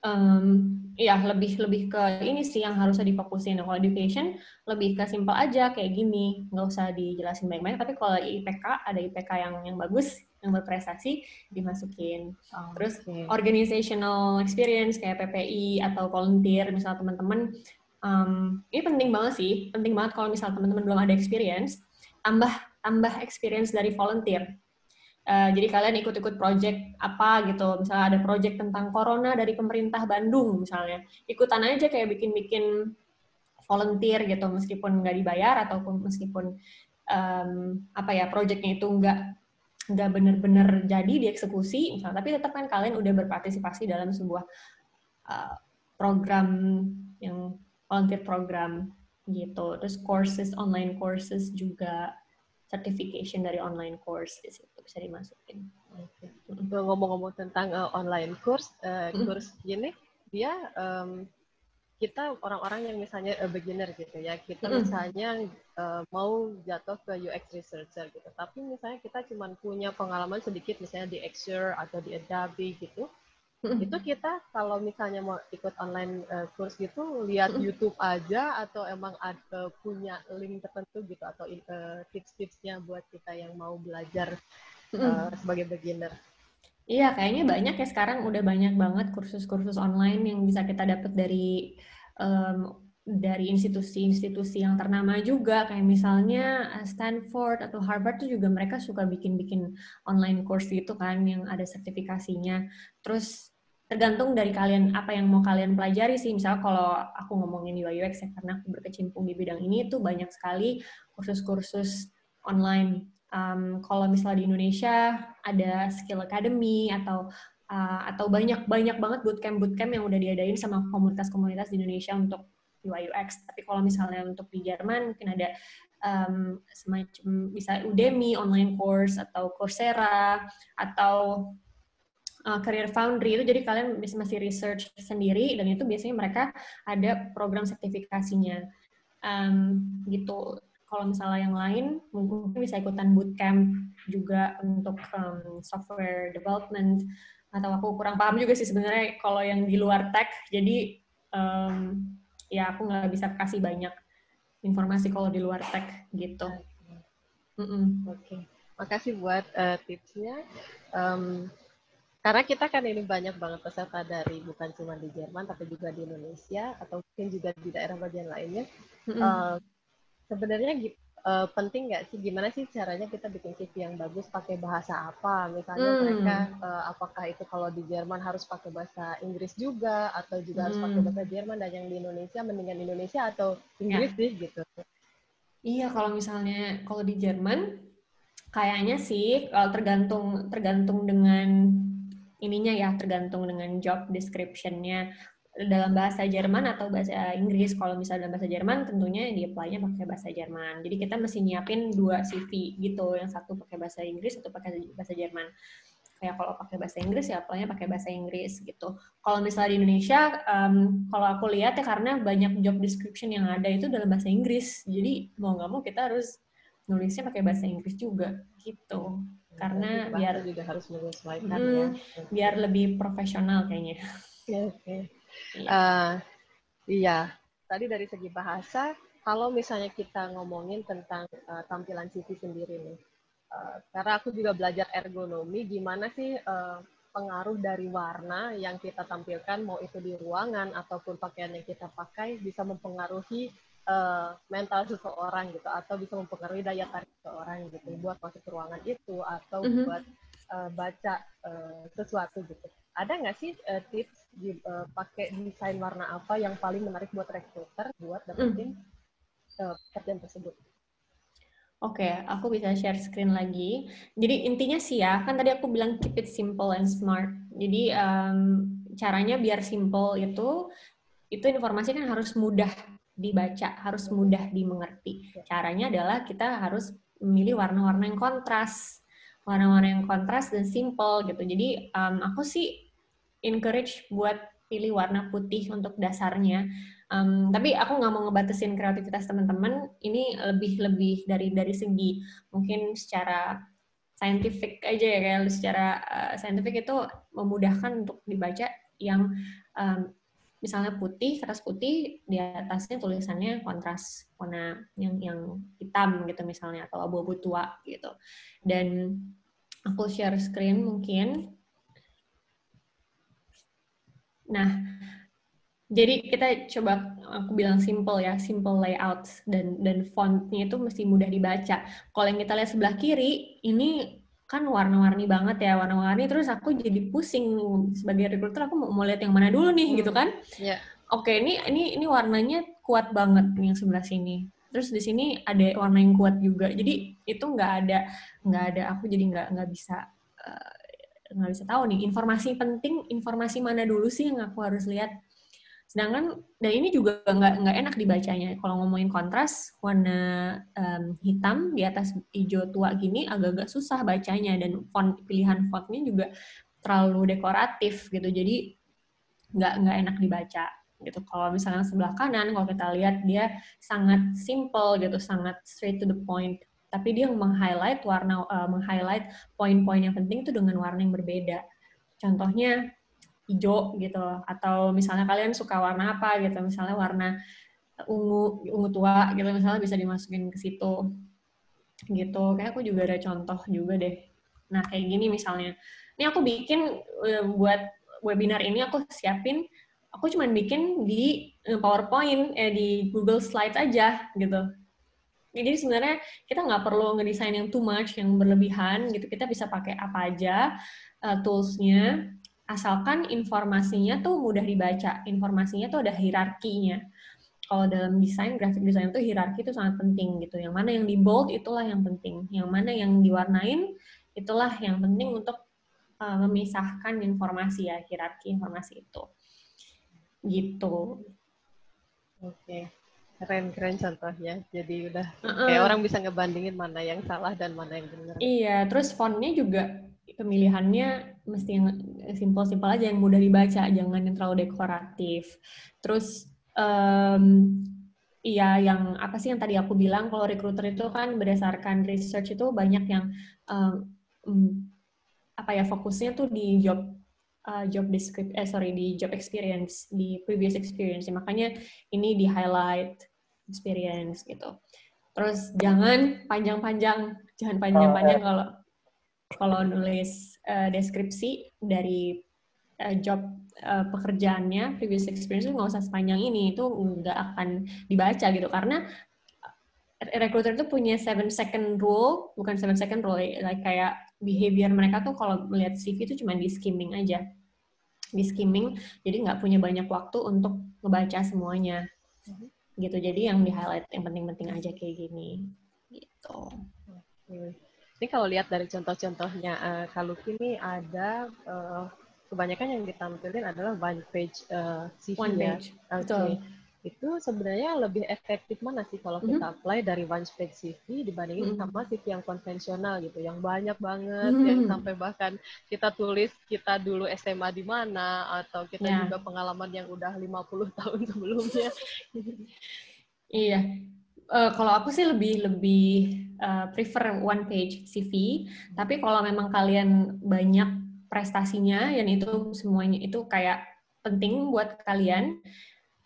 um, ya lebih lebih ke ini sih yang harusnya difokusin. Kalau education lebih ke simple aja kayak gini. Nggak usah dijelasin banyak-banyak tapi kalau IPK ada IPK yang yang bagus yang berprestasi dimasukin. Oh, Terus okay. organizational experience kayak PPI atau volunteer misal teman-teman um, ini penting banget sih, penting banget kalau misal teman-teman belum ada experience, tambah tambah experience dari volunteer. Uh, jadi kalian ikut-ikut project apa gitu, misalnya ada project tentang corona dari pemerintah Bandung misalnya, ikutan aja kayak bikin-bikin volunteer gitu, meskipun nggak dibayar ataupun meskipun um, apa ya projectnya itu nggak nggak benar-benar jadi dieksekusi misalnya tapi tetap kan kalian udah berpartisipasi dalam sebuah uh, program yang volunteer program gitu terus courses online courses juga certification dari online course di situ bisa dimasukin. Okay. Ngomong-ngomong tentang uh, online course, uh, course gini, dia um, kita orang-orang yang misalnya a beginner gitu ya, kita mm. misalnya uh, mau jatuh ke UX researcher gitu, tapi misalnya kita cuma punya pengalaman sedikit misalnya di Exer atau di Adobe gitu, mm. itu kita kalau misalnya mau ikut online uh, course gitu, lihat mm. YouTube aja atau emang ada punya link tertentu gitu atau uh, tips-tipsnya buat kita yang mau belajar uh, sebagai beginner. Iya, kayaknya banyak ya sekarang udah banyak banget kursus-kursus online yang bisa kita dapat dari um, dari institusi-institusi yang ternama juga kayak misalnya eh, Stanford atau Harvard tuh juga mereka suka bikin-bikin online course gitu kan yang ada sertifikasinya. Terus tergantung dari kalian apa yang mau kalian pelajari sih. Misalnya kalau aku ngomongin UI UX ya karena aku berkecimpung di bidang ini tuh banyak sekali kursus-kursus online um, kalau misalnya di Indonesia ada skill academy atau uh, atau banyak banyak banget bootcamp bootcamp yang udah diadain sama komunitas-komunitas di Indonesia untuk UI UX. Tapi kalau misalnya untuk di Jerman mungkin ada um, semacam bisa Udemy online course atau Coursera atau uh, Career Foundry itu. Jadi kalian bisa masih research sendiri dan itu biasanya mereka ada program sertifikasinya. Um, gitu kalau misalnya yang lain mungkin bisa ikutan bootcamp juga untuk um, software development atau aku kurang paham juga sih sebenarnya kalau yang di luar tech jadi um, ya aku nggak bisa kasih banyak informasi kalau di luar tech gitu. Mm -mm. Oke, okay. makasih buat uh, tipsnya. Um, karena kita kan ini banyak banget peserta dari bukan cuma di Jerman tapi juga di Indonesia atau mungkin juga di daerah bagian lainnya. Mm -hmm. uh, sebenarnya uh, penting nggak sih gimana sih caranya kita bikin CV yang bagus pakai bahasa apa misalnya hmm. mereka uh, apakah itu kalau di Jerman harus pakai bahasa Inggris juga atau juga hmm. harus pakai hmm. bahasa Jerman dan yang di Indonesia mendingan Indonesia atau Inggris ya. sih gitu iya kalau misalnya kalau di Jerman kayaknya sih kalau tergantung tergantung dengan ininya ya tergantung dengan job description-nya dalam bahasa Jerman atau bahasa Inggris. Kalau misalnya dalam bahasa Jerman, tentunya di apply-nya pakai bahasa Jerman. Jadi kita mesti nyiapin dua CV gitu, yang satu pakai bahasa Inggris, atau pakai bahasa Jerman. Kayak kalau pakai bahasa Inggris ya apply-nya pakai bahasa Inggris gitu. Kalau misalnya di Indonesia, um, kalau aku lihat ya karena banyak job description yang ada itu dalam bahasa Inggris. Jadi mau nggak mau kita harus nulisnya pakai bahasa Inggris juga gitu. Karena biar juga harus menyesuaikan hmm, ya. Biar lebih profesional kayaknya. Oke. Okay. Iya. Uh, iya. Tadi dari segi bahasa, kalau misalnya kita ngomongin tentang uh, tampilan CV sendiri nih, uh, karena aku juga belajar ergonomi, gimana sih uh, pengaruh dari warna yang kita tampilkan, mau itu di ruangan ataupun pakaian yang kita pakai, bisa mempengaruhi uh, mental seseorang gitu, atau bisa mempengaruhi daya tarik seseorang gitu, buat masuk ke ruangan itu atau mm -hmm. buat uh, baca uh, sesuatu gitu. Ada nggak sih uh, tips uh, pakai desain warna apa yang paling menarik buat recruiter buat dapetin mm. uh, pekerjaan tersebut. Oke, okay, aku bisa share screen lagi. Jadi intinya sih ya, kan tadi aku bilang keep it simple and smart. Jadi um, caranya biar simple itu, itu informasi kan harus mudah dibaca, harus mudah dimengerti. Ya. Caranya adalah kita harus memilih warna-warna yang kontras, warna-warna yang kontras dan simple gitu. Jadi um, aku sih encourage buat pilih warna putih untuk dasarnya. Um, tapi aku nggak mau ngebatasin kreativitas teman-teman. Ini lebih lebih dari dari segi mungkin secara scientific aja ya kayak secara uh, scientific itu memudahkan untuk dibaca yang um, misalnya putih kertas putih di atasnya tulisannya kontras warna yang yang hitam gitu misalnya atau abu-abu tua gitu dan aku share screen mungkin Nah, jadi kita coba aku bilang simple ya, simple layout dan dan fontnya itu mesti mudah dibaca. Kalau yang kita lihat sebelah kiri, ini kan warna-warni banget ya, warna-warni. Terus aku jadi pusing sebagai recruiter, aku mau, mau lihat yang mana dulu nih, hmm. gitu kan? Yeah. Oke, ini ini ini warnanya kuat banget yang sebelah sini. Terus di sini ada warna yang kuat juga. Jadi itu nggak ada nggak ada aku jadi nggak nggak bisa uh, nggak bisa tahu nih informasi penting informasi mana dulu sih yang aku harus lihat sedangkan dan ini juga nggak nggak enak dibacanya kalau ngomongin kontras warna um, hitam di atas hijau tua gini agak-agak susah bacanya dan font pilihan fontnya juga terlalu dekoratif gitu jadi nggak nggak enak dibaca gitu. Kalau misalnya sebelah kanan, kalau kita lihat dia sangat simple gitu, sangat straight to the point. Tapi dia meng-highlight warna, uh, meng-highlight poin-poin yang penting itu dengan warna yang berbeda. Contohnya hijau gitu, atau misalnya kalian suka warna apa gitu, misalnya warna ungu, ungu tua gitu, misalnya bisa dimasukin ke situ gitu. Kayak aku juga ada contoh juga deh. Nah kayak gini misalnya, ini aku bikin uh, buat webinar ini aku siapin aku cuma bikin di eh, PowerPoint eh di Google Slides aja gitu. Jadi sebenarnya kita nggak perlu ngedesain yang too much, yang berlebihan gitu. Kita bisa pakai apa aja uh, toolsnya, asalkan informasinya tuh mudah dibaca. Informasinya tuh ada hierarkinya. Kalau dalam desain, graphic design itu hierarki itu sangat penting gitu. Yang mana yang di bold itulah yang penting. Yang mana yang diwarnain itulah yang penting untuk uh, memisahkan informasi ya, hierarki informasi itu gitu. Oke, keren-keren contohnya. Jadi udah uh -uh. kayak orang bisa ngebandingin mana yang salah dan mana yang benar. Iya, terus fontnya juga pemilihannya mesti yang simpel-simpel aja yang mudah dibaca, jangan yang terlalu dekoratif. Terus um, iya yang apa sih yang tadi aku bilang kalau recruiter itu kan berdasarkan research itu banyak yang um, apa ya fokusnya tuh di job uh, job description, eh sorry di job experience di previous experience. Ya, makanya ini di highlight experience gitu. Terus jangan panjang-panjang, jangan panjang-panjang kalau kalau nulis uh, deskripsi dari uh, job uh, pekerjaannya previous experience nggak usah sepanjang ini itu nggak akan dibaca gitu karena recruiter itu punya seven second rule bukan seven second rule like kayak behavior mereka tuh kalau melihat CV itu cuma di skimming aja di skimming jadi nggak punya banyak waktu untuk ngebaca semuanya. Mm-hmm. gitu. Jadi yang di highlight yang penting-penting aja kayak gini. Gitu. Ini kalau lihat dari contoh-contohnya uh, kalau ini ada uh, kebanyakan yang ditampilkan adalah one page uh, CV one ya. page. Okay itu sebenarnya lebih efektif mana sih kalau kita mm-hmm. apply dari one spec CV dibandingin mm-hmm. sama CV yang konvensional gitu, yang banyak banget, mm-hmm. yang sampai bahkan kita tulis kita dulu SMA di mana atau kita yeah. juga pengalaman yang udah 50 tahun sebelumnya. iya. Uh, kalau aku sih lebih lebih uh, prefer one page CV, tapi kalau memang kalian banyak prestasinya yang itu semuanya itu kayak penting buat kalian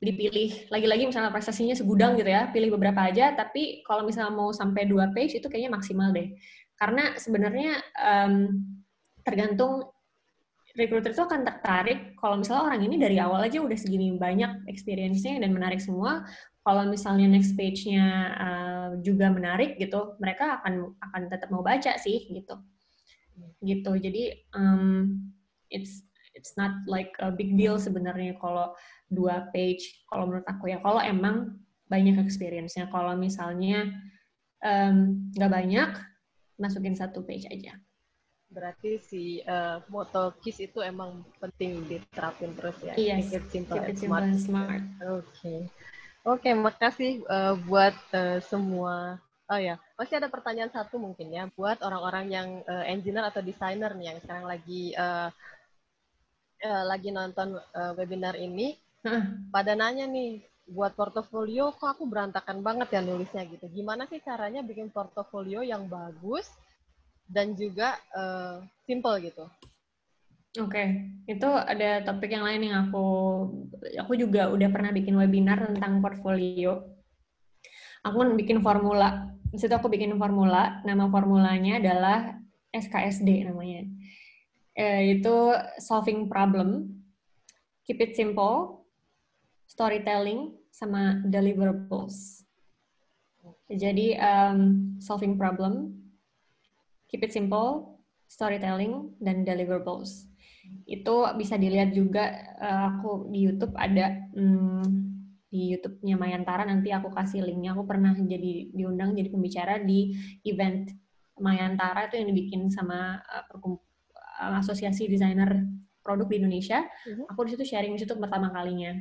dipilih lagi-lagi misalnya prestasinya segudang gitu ya, pilih beberapa aja, tapi kalau misalnya mau sampai dua page itu kayaknya maksimal deh. Karena sebenarnya um, tergantung recruiter itu akan tertarik kalau misalnya orang ini dari awal aja udah segini banyak experience-nya dan menarik semua. Kalau misalnya next page-nya uh, juga menarik gitu, mereka akan akan tetap mau baca sih gitu. Gitu. Jadi um, it's it's not like a big deal sebenarnya kalau dua page kalau menurut aku ya. Kalau emang banyak experience-nya. Kalau misalnya nggak um, banyak masukin satu page aja. Berarti si uh, moto KISS itu emang penting diterapin terus ya? Yes. keep it simple, keep it simple and smart. Oke. Okay. oke okay, makasih uh, buat uh, semua. Oh ya, masih ada pertanyaan satu mungkin ya. Buat orang-orang yang uh, engineer atau designer nih yang sekarang lagi uh, uh, lagi nonton uh, webinar ini pada nanya nih, buat portofolio kok aku berantakan banget ya nulisnya gitu. Gimana sih caranya bikin portofolio yang bagus dan juga uh, simple gitu? Oke, okay. itu ada topik yang lain yang aku aku juga udah pernah bikin webinar tentang portfolio. Aku kan bikin formula. Di situ aku bikin formula, nama formulanya adalah SKSD namanya. Eh, itu solving problem, keep it simple, storytelling sama deliverables. Jadi um, solving problem, keep it simple, storytelling dan deliverables. Itu bisa dilihat juga uh, aku di YouTube ada um, di YouTube-nya Mayantara nanti aku kasih linknya. Aku pernah jadi diundang jadi pembicara di event Mayantara itu yang dibikin sama uh, asosiasi desainer produk di Indonesia. Uh-huh. Aku di situ sharing di situ pertama kalinya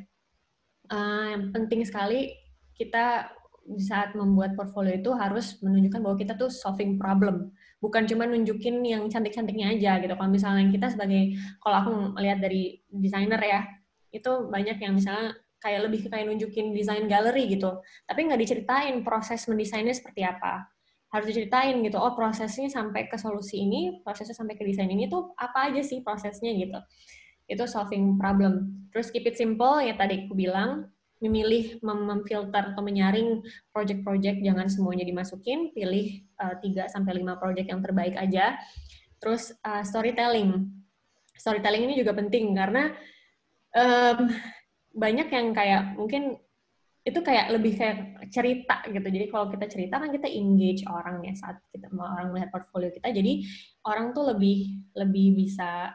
uh, yang penting sekali kita di saat membuat portfolio itu harus menunjukkan bahwa kita tuh solving problem bukan cuma nunjukin yang cantik-cantiknya aja gitu kalau misalnya kita sebagai kalau aku melihat dari desainer ya itu banyak yang misalnya kayak lebih kayak nunjukin desain galeri gitu, tapi nggak diceritain proses mendesainnya seperti apa. Harus diceritain gitu, oh prosesnya sampai ke solusi ini, prosesnya sampai ke desain ini tuh apa aja sih prosesnya gitu. Itu solving problem. Terus keep it simple, ya tadi aku bilang, memilih memfilter atau menyaring project-project jangan semuanya dimasukin pilih uh, 3 sampai 5 project yang terbaik aja. Terus uh, storytelling. Storytelling ini juga penting karena um, banyak yang kayak mungkin itu kayak lebih kayak cerita gitu. Jadi kalau kita cerita kan kita engage orang ya saat kita orang melihat portfolio kita. Jadi orang tuh lebih lebih bisa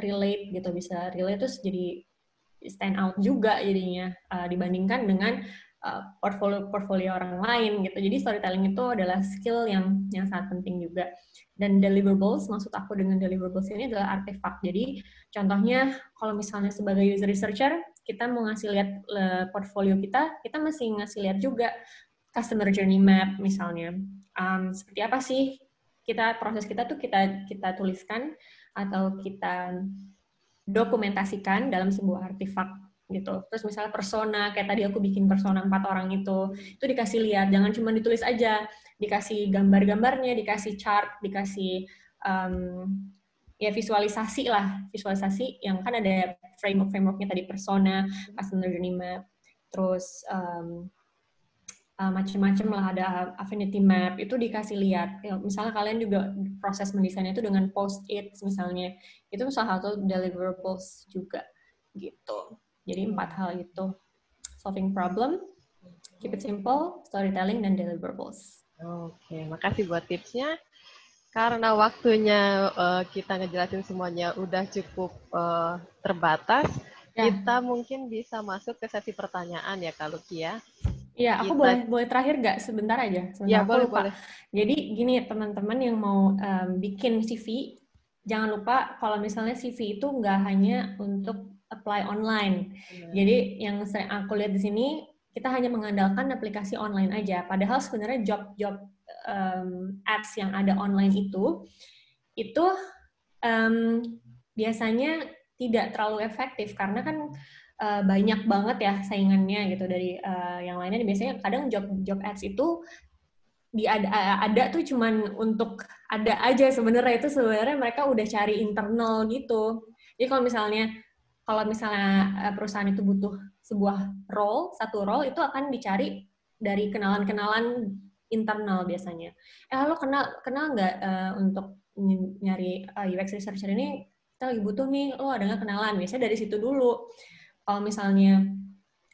relate gitu bisa relate terus jadi stand out juga jadinya uh, dibandingkan dengan uh, portfolio portfolio orang lain gitu. Jadi storytelling itu adalah skill yang yang sangat penting juga. Dan deliverables maksud aku dengan deliverables ini adalah artefak. Jadi contohnya kalau misalnya sebagai user researcher kita mau ngasih lihat uh, portfolio kita, kita masih ngasih lihat juga customer journey map misalnya. Um, seperti apa sih kita proses kita tuh kita kita tuliskan atau kita dokumentasikan dalam sebuah artefak gitu. Terus misalnya persona, kayak tadi aku bikin persona empat orang itu, itu dikasih lihat, jangan cuma ditulis aja, dikasih gambar-gambarnya, dikasih chart, dikasih um, ya visualisasi lah, visualisasi yang kan ada framework-frameworknya tadi persona, customer journey map, terus um, uh, macam-macam lah ada affinity map itu dikasih lihat. Ya, misalnya kalian juga proses mendesainnya itu dengan post it misalnya. Itu salah satu deliverables juga gitu. Jadi empat hal itu. Solving problem keep it simple storytelling dan deliverables. Oke makasih buat tipsnya. Karena waktunya uh, kita ngejelasin semuanya udah cukup uh, terbatas ya. kita mungkin bisa masuk ke sesi pertanyaan ya kalau Kia Iya, aku gitu. boleh boleh terakhir nggak sebentar aja. Sebentar ya, boleh, lupa. boleh. Jadi gini teman-teman yang mau um, bikin CV, jangan lupa kalau misalnya CV itu nggak hanya untuk apply online. Ya. Jadi yang sering aku lihat di sini kita hanya mengandalkan aplikasi online aja. Padahal sebenarnya job-job um, ads yang ada online itu itu um, biasanya tidak terlalu efektif karena kan uh, banyak banget ya saingannya gitu dari uh, yang lainnya. Biasanya kadang job job ads itu di ada, ada tuh cuman untuk ada aja sebenarnya itu sebenarnya mereka udah cari internal gitu. Jadi kalau misalnya kalau misalnya eh, perusahaan itu butuh sebuah role, satu role itu akan dicari dari kenalan-kenalan internal biasanya. Eh lo kenal kenal nggak uh, untuk nyari uh, UX researcher ini kita lagi butuh nih, lo ada nggak kenalan? Biasanya dari situ dulu. Kalau misalnya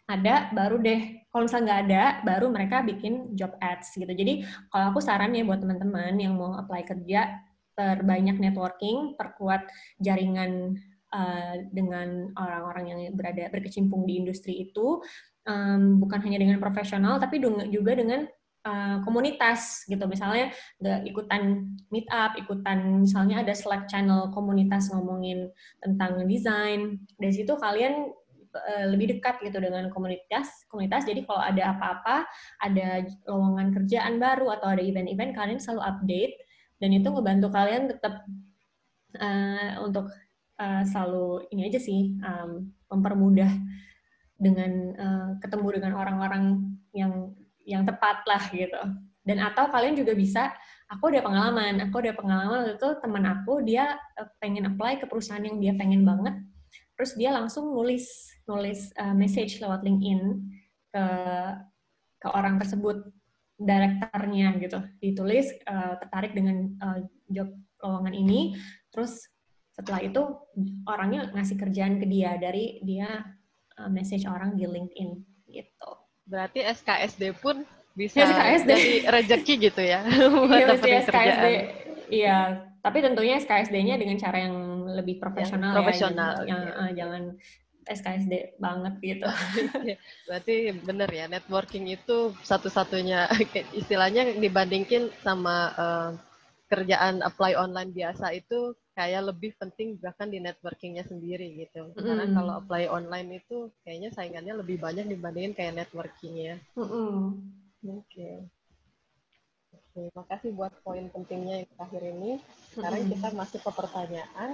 ada, baru deh. Kalau misalnya nggak ada, baru mereka bikin job ads gitu. Jadi kalau aku saran ya buat teman-teman yang mau apply kerja, perbanyak networking, perkuat jaringan uh, dengan orang-orang yang berada berkecimpung di industri itu, um, bukan hanya dengan profesional, tapi juga dengan uh, komunitas gitu. Misalnya ikutan meet up, ikutan misalnya ada Slack channel komunitas ngomongin tentang desain. Dari situ kalian Eh, lebih dekat gitu dengan komunitas komunitas. Jadi kalau ada apa-apa ada lowongan kerjaan baru atau ada event-event kalian selalu update. Dan itu ngebantu kalian tetap uh, untuk uh, selalu ini aja sih um, mempermudah dengan uh, ketemu dengan orang-orang yang yang tepat lah gitu. Dan atau kalian juga bisa aku ada pengalaman aku ada pengalaman itu teman aku dia pengen apply ke perusahaan yang dia pengen banget. Terus dia langsung nulis nulis uh, message lewat LinkedIn ke ke orang tersebut direkturnya gitu. Ditulis uh, tertarik dengan uh, job lowongan ini. Terus setelah itu orangnya ngasih kerjaan ke dia dari dia uh, message orang di LinkedIn gitu. Berarti SKSD pun bisa SKSD. jadi rezeki gitu ya iya, SKSD iya tapi tentunya SKSD-nya dengan cara yang lebih profesional ya, profesional ya, yang, uh, jangan SKSD banget gitu. Iya, berarti bener ya networking itu satu-satunya istilahnya dibandingin sama uh, kerjaan apply online biasa itu kayak lebih penting bahkan di networkingnya sendiri gitu. Mm. Karena kalau apply online itu kayaknya saingannya lebih banyak dibandingin kayak networkingnya. Mm -mm. Oke. Okay. Oke, makasih buat poin pentingnya yang terakhir ini. Sekarang mm -hmm. kita masuk ke pertanyaan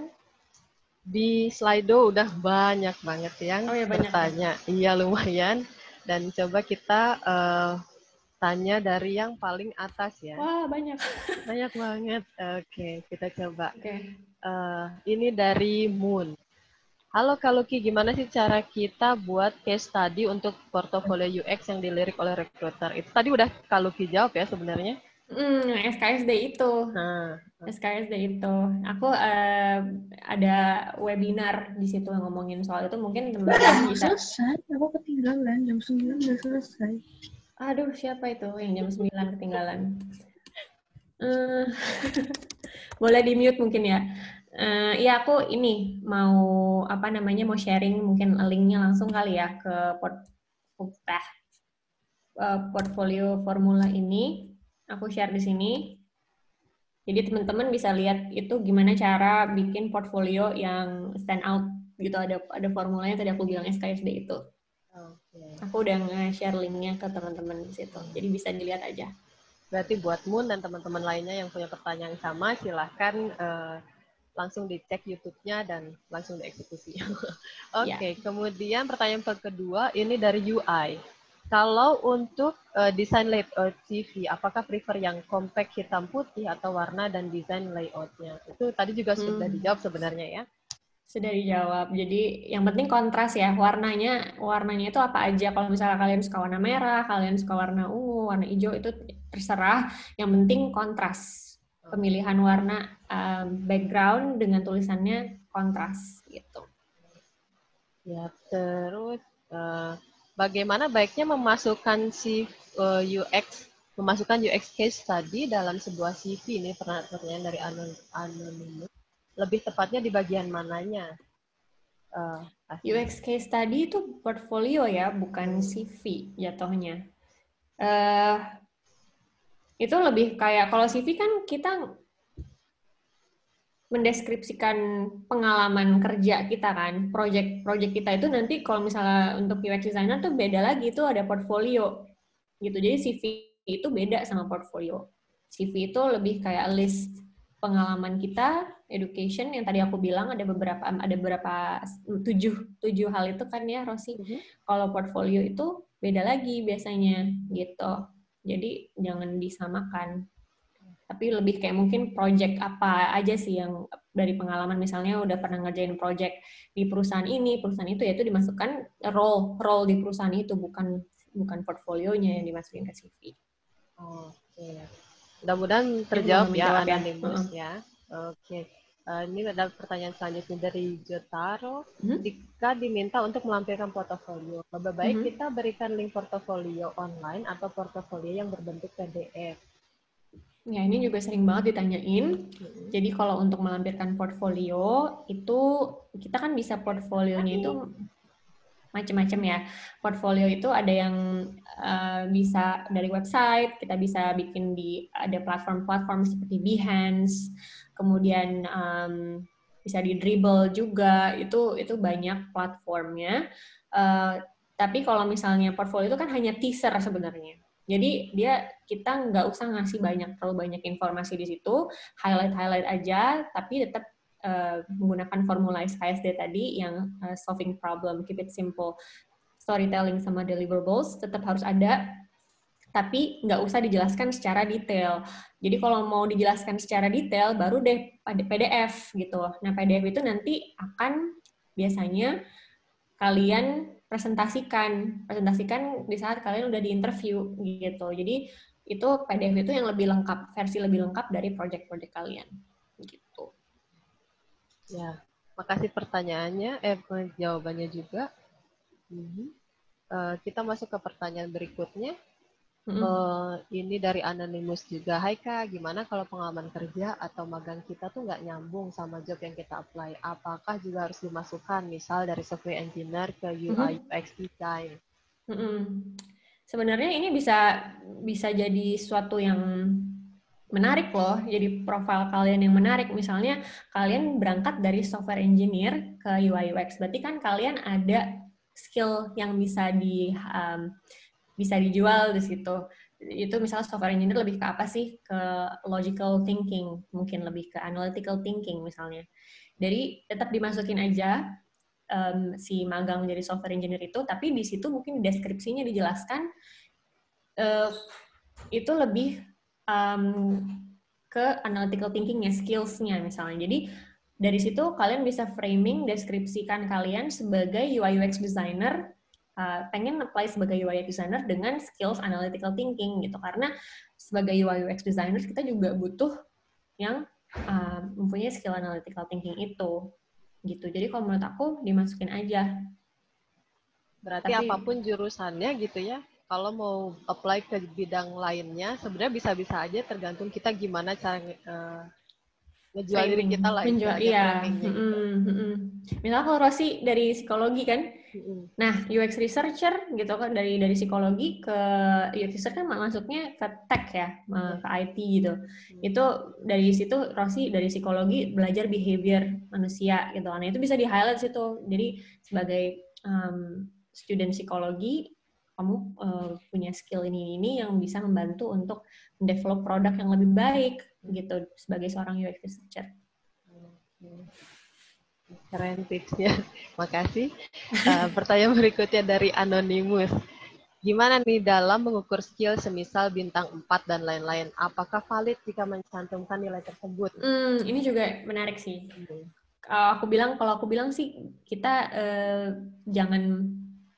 di Slido udah banyak banget yang oh, ya, bertanya. Iya lumayan. Dan coba kita uh, tanya dari yang paling atas ya. Wah banyak. Banyak banget. Oke, okay, kita coba. Oke. Okay. Uh, ini dari Moon. Halo Kaluki, gimana sih cara kita buat case study untuk portofolio UX yang dilirik oleh recruiter? Itu tadi udah Kaluki jawab ya sebenarnya. Hmm, SKSD itu. Nah, SKSD itu. Aku uh, ada webinar di situ yang ngomongin soal itu. Mungkin teman-teman bisa. Selesai, aku ketinggalan. Jam 9 udah selesai. Aduh, siapa itu yang jam 9 ketinggalan? Uh, boleh di-mute mungkin ya. Uh, ya aku ini mau apa namanya mau sharing mungkin linknya langsung kali ya ke port, uh, portfolio formula ini. Aku share di sini. Jadi teman-teman bisa lihat itu gimana cara bikin portfolio yang stand out gitu ada ada formulanya tadi aku bilang SKSD itu. Okay. Aku udah nge-share linknya ke teman-teman di situ. Jadi bisa dilihat aja. Berarti buat Moon dan teman-teman lainnya yang punya pertanyaan sama silahkan uh, langsung dicek YouTube-nya dan langsung dieksekusi. Oke, okay, ya. kemudian pertanyaan kedua ini dari UI. Kalau untuk uh, desain layout CV, apakah prefer yang compact hitam putih atau warna dan desain layoutnya? Itu tadi juga hmm. sudah dijawab sebenarnya ya. Sudah dijawab. Jadi yang penting kontras ya. Warnanya warnanya itu apa aja. Kalau misalnya kalian suka warna merah, kalian suka warna ungu, warna hijau itu terserah. Yang penting kontras pemilihan warna um, background dengan tulisannya kontras gitu. Ya, terus uh, bagaimana baiknya memasukkan si eh, UX memasukkan UX case tadi dalam sebuah CV ini pertanyaan dari anonimus lebih tepatnya di bagian mananya? Uh, UX case tadi itu portfolio ya bukan CV jatuhnya. Uh, itu lebih kayak kalau CV kan kita mendeskripsikan pengalaman kerja kita kan, project-project kita itu nanti kalau misalnya untuk UX designer tuh beda lagi itu ada portfolio gitu. Jadi CV itu beda sama portfolio. CV itu lebih kayak list pengalaman kita, education yang tadi aku bilang ada beberapa ada beberapa tujuh tujuh hal itu kan ya Rosi. Mm -hmm. Kalau portfolio itu beda lagi biasanya gitu. Jadi jangan disamakan. Tapi lebih kayak mungkin project apa aja sih yang dari pengalaman misalnya udah pernah ngerjain project di perusahaan ini, perusahaan itu ya itu dimasukkan role role di perusahaan itu bukan bukan portfolionya yang dimasukin ke CV. Oke. Okay. Mudah-mudahan terjawab ya, ya. Anonymous ya. Oke. Okay. Uh, ini ada pertanyaan selanjutnya dari Jotaro. Hmm? Jika diminta untuk melampirkan portofolio, lebih baik hmm? kita berikan link portofolio online atau portofolio yang berbentuk PDF. Ya, ini juga sering banget ditanyain. Hmm. Jadi kalau untuk melampirkan portfolio itu kita kan bisa portfolionya itu macam-macam ya. Portfolio itu ada yang uh, bisa dari website, kita bisa bikin di ada platform-platform seperti Behance, kemudian um, bisa di dribble juga itu itu banyak platformnya uh, tapi kalau misalnya portfolio itu kan hanya teaser sebenarnya jadi dia kita nggak usah ngasih banyak terlalu banyak informasi di situ highlight highlight aja tapi tetap uh, menggunakan formula SKSD tadi yang uh, solving problem keep it simple storytelling sama deliverables tetap harus ada tapi nggak usah dijelaskan secara detail. Jadi kalau mau dijelaskan secara detail, baru deh PDF gitu. Nah PDF itu nanti akan biasanya kalian presentasikan, presentasikan di saat kalian udah di interview gitu. Jadi itu PDF itu yang lebih lengkap, versi lebih lengkap dari project-project kalian gitu. Ya, makasih pertanyaannya, eh jawabannya juga. Uh, kita masuk ke pertanyaan berikutnya. Mm-hmm. Uh, ini dari anonimus juga. Hai Kak, gimana kalau pengalaman kerja atau magang kita tuh nggak nyambung sama job yang kita apply? Apakah juga harus dimasukkan, misal dari software engineer ke UI mm-hmm. UX design? Mm-hmm. Sebenarnya ini bisa bisa jadi suatu yang menarik loh, jadi profil kalian yang menarik. Misalnya kalian berangkat dari software engineer ke UI UX, berarti kan kalian ada skill yang bisa di um, bisa dijual di situ. Itu misalnya software engineer lebih ke apa sih? Ke logical thinking, mungkin lebih ke analytical thinking misalnya. dari tetap dimasukin aja um, si magang jadi software engineer itu, tapi di situ mungkin deskripsinya dijelaskan uh, itu lebih um, ke analytical thinkingnya, skillsnya misalnya. Jadi dari situ kalian bisa framing, deskripsikan kalian sebagai UI UX designer, uh, pengen apply sebagai UI UX designer dengan skills analytical thinking gitu. Karena sebagai UI UX designer kita juga butuh yang uh, mempunyai skill analytical thinking itu gitu. Jadi kalau menurut aku dimasukin aja. Berarti Tapi, apa pun jurusannya gitu ya, kalau mau apply ke bidang lainnya, sebenarnya bisa-bisa aja tergantung kita gimana cara uh, ngejual diri kita lah menjual iya mm -hmm. misalnya kalau Rosi dari psikologi kan nah UX researcher gitu kan dari dari psikologi ke UX researcher kan masuknya ke tech ya ke IT gitu. Itu dari situ Rosi dari psikologi belajar behavior manusia gitu nah itu bisa di highlight situ. Jadi sebagai um, student psikologi kamu uh, punya skill ini ini yang bisa membantu untuk develop produk yang lebih baik gitu sebagai seorang UX researcher. Keren tipsnya, makasih. Uh, pertanyaan berikutnya dari Anonymous. Gimana nih dalam mengukur skill semisal bintang 4 dan lain-lain? Apakah valid jika mencantumkan nilai tersebut? Hmm, ini juga menarik sih. Hmm. Uh, aku bilang, kalau aku bilang sih kita uh, jangan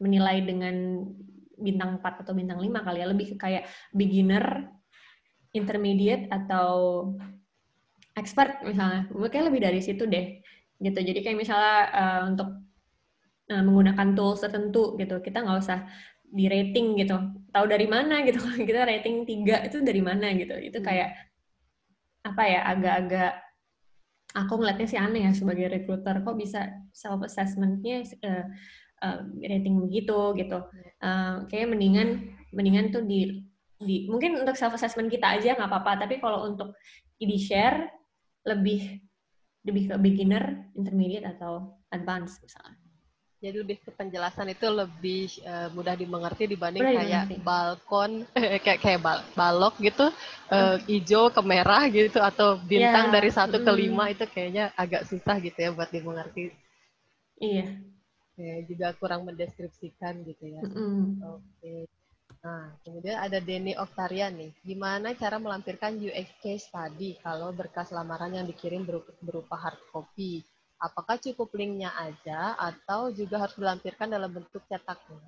menilai dengan bintang 4 atau bintang 5 kali ya, lebih ke kayak beginner, intermediate atau expert misalnya. Mungkin lebih dari situ deh. Gitu. Jadi kayak misalnya uh, untuk uh, menggunakan tools tertentu gitu, kita nggak usah di rating gitu. Tahu dari mana gitu. kita rating 3 itu dari mana gitu. Itu hmm. kayak apa ya agak-agak aku ngeliatnya sih aneh ya sebagai recruiter kok bisa self assessmentnya uh, uh, rating begitu gitu. Uh, kayak mendingan mendingan tuh di di mungkin untuk self assessment kita aja nggak apa-apa, tapi kalau untuk di share lebih lebih ke beginner, intermediate atau advance misalnya. Jadi lebih ke penjelasan itu lebih uh, mudah dimengerti dibanding mudah kayak dimengerti. balkon kayak kayak bal balok gitu uh, hijau ke merah gitu atau bintang yeah. dari satu mm. ke lima itu kayaknya agak susah gitu ya buat dimengerti. Iya ya, juga kurang mendeskripsikan gitu ya. Mm -hmm. Oke. Okay. Nah, kemudian ada Denny Oktarian nih. Gimana cara melampirkan UX case study kalau berkas lamaran yang dikirim berupa hard copy? Apakah cukup linknya aja atau juga harus dilampirkan dalam bentuk cetaknya?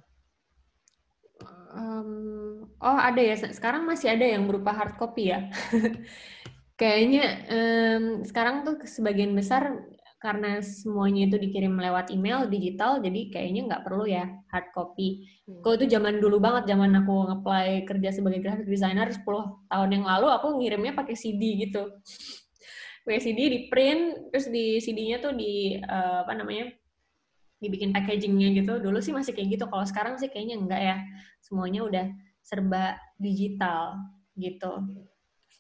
Um, oh ada ya. Sekarang masih ada yang berupa hard copy ya. Kayaknya um, sekarang tuh sebagian besar karena semuanya itu dikirim lewat email digital jadi kayaknya nggak perlu ya hard copy. Hmm. Kalau itu zaman dulu banget zaman aku nge kerja sebagai graphic designer 10 tahun yang lalu aku ngirimnya pakai CD gitu. Pakai CD di print terus di CD-nya tuh di uh, apa namanya? dibikin packagingnya gitu. Dulu sih masih kayak gitu. Kalau sekarang sih kayaknya enggak ya. Semuanya udah serba digital gitu.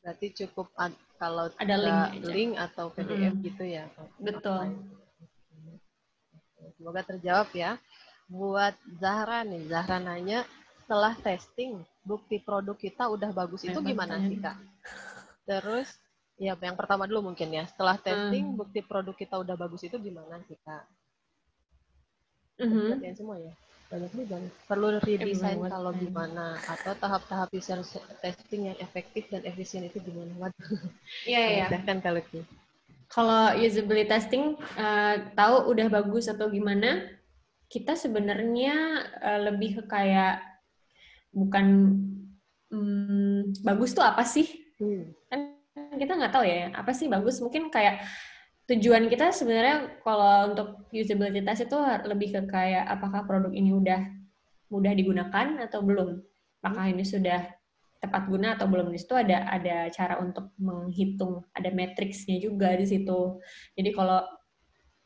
Berarti cukup kalau ada link, link atau PDF hmm. gitu ya. Betul. Semoga terjawab ya. Buat Zahra nih, Zahra nanya setelah testing bukti produk kita udah bagus itu gimana sih kak? Terus ya yang pertama dulu mungkin ya. Setelah testing hmm. bukti produk kita udah bagus itu gimana sih kak? Mm -hmm. semua ya banyak nih bang perlu redesign eh, kalau gimana atau tahap-tahap user testing yang efektif dan efisien itu gimana? Iya iya. Kan kalau gitu kalau usability testing uh, tahu udah bagus atau gimana kita sebenarnya uh, lebih ke kayak bukan um, bagus tuh apa sih? Hmm. kan kita nggak tahu ya apa sih bagus? Mungkin kayak tujuan kita sebenarnya kalau untuk usability test itu lebih ke kayak apakah produk ini udah mudah digunakan atau belum? Apakah ini sudah tepat guna atau belum? Di situ ada ada cara untuk menghitung ada matriksnya juga di situ. Jadi kalau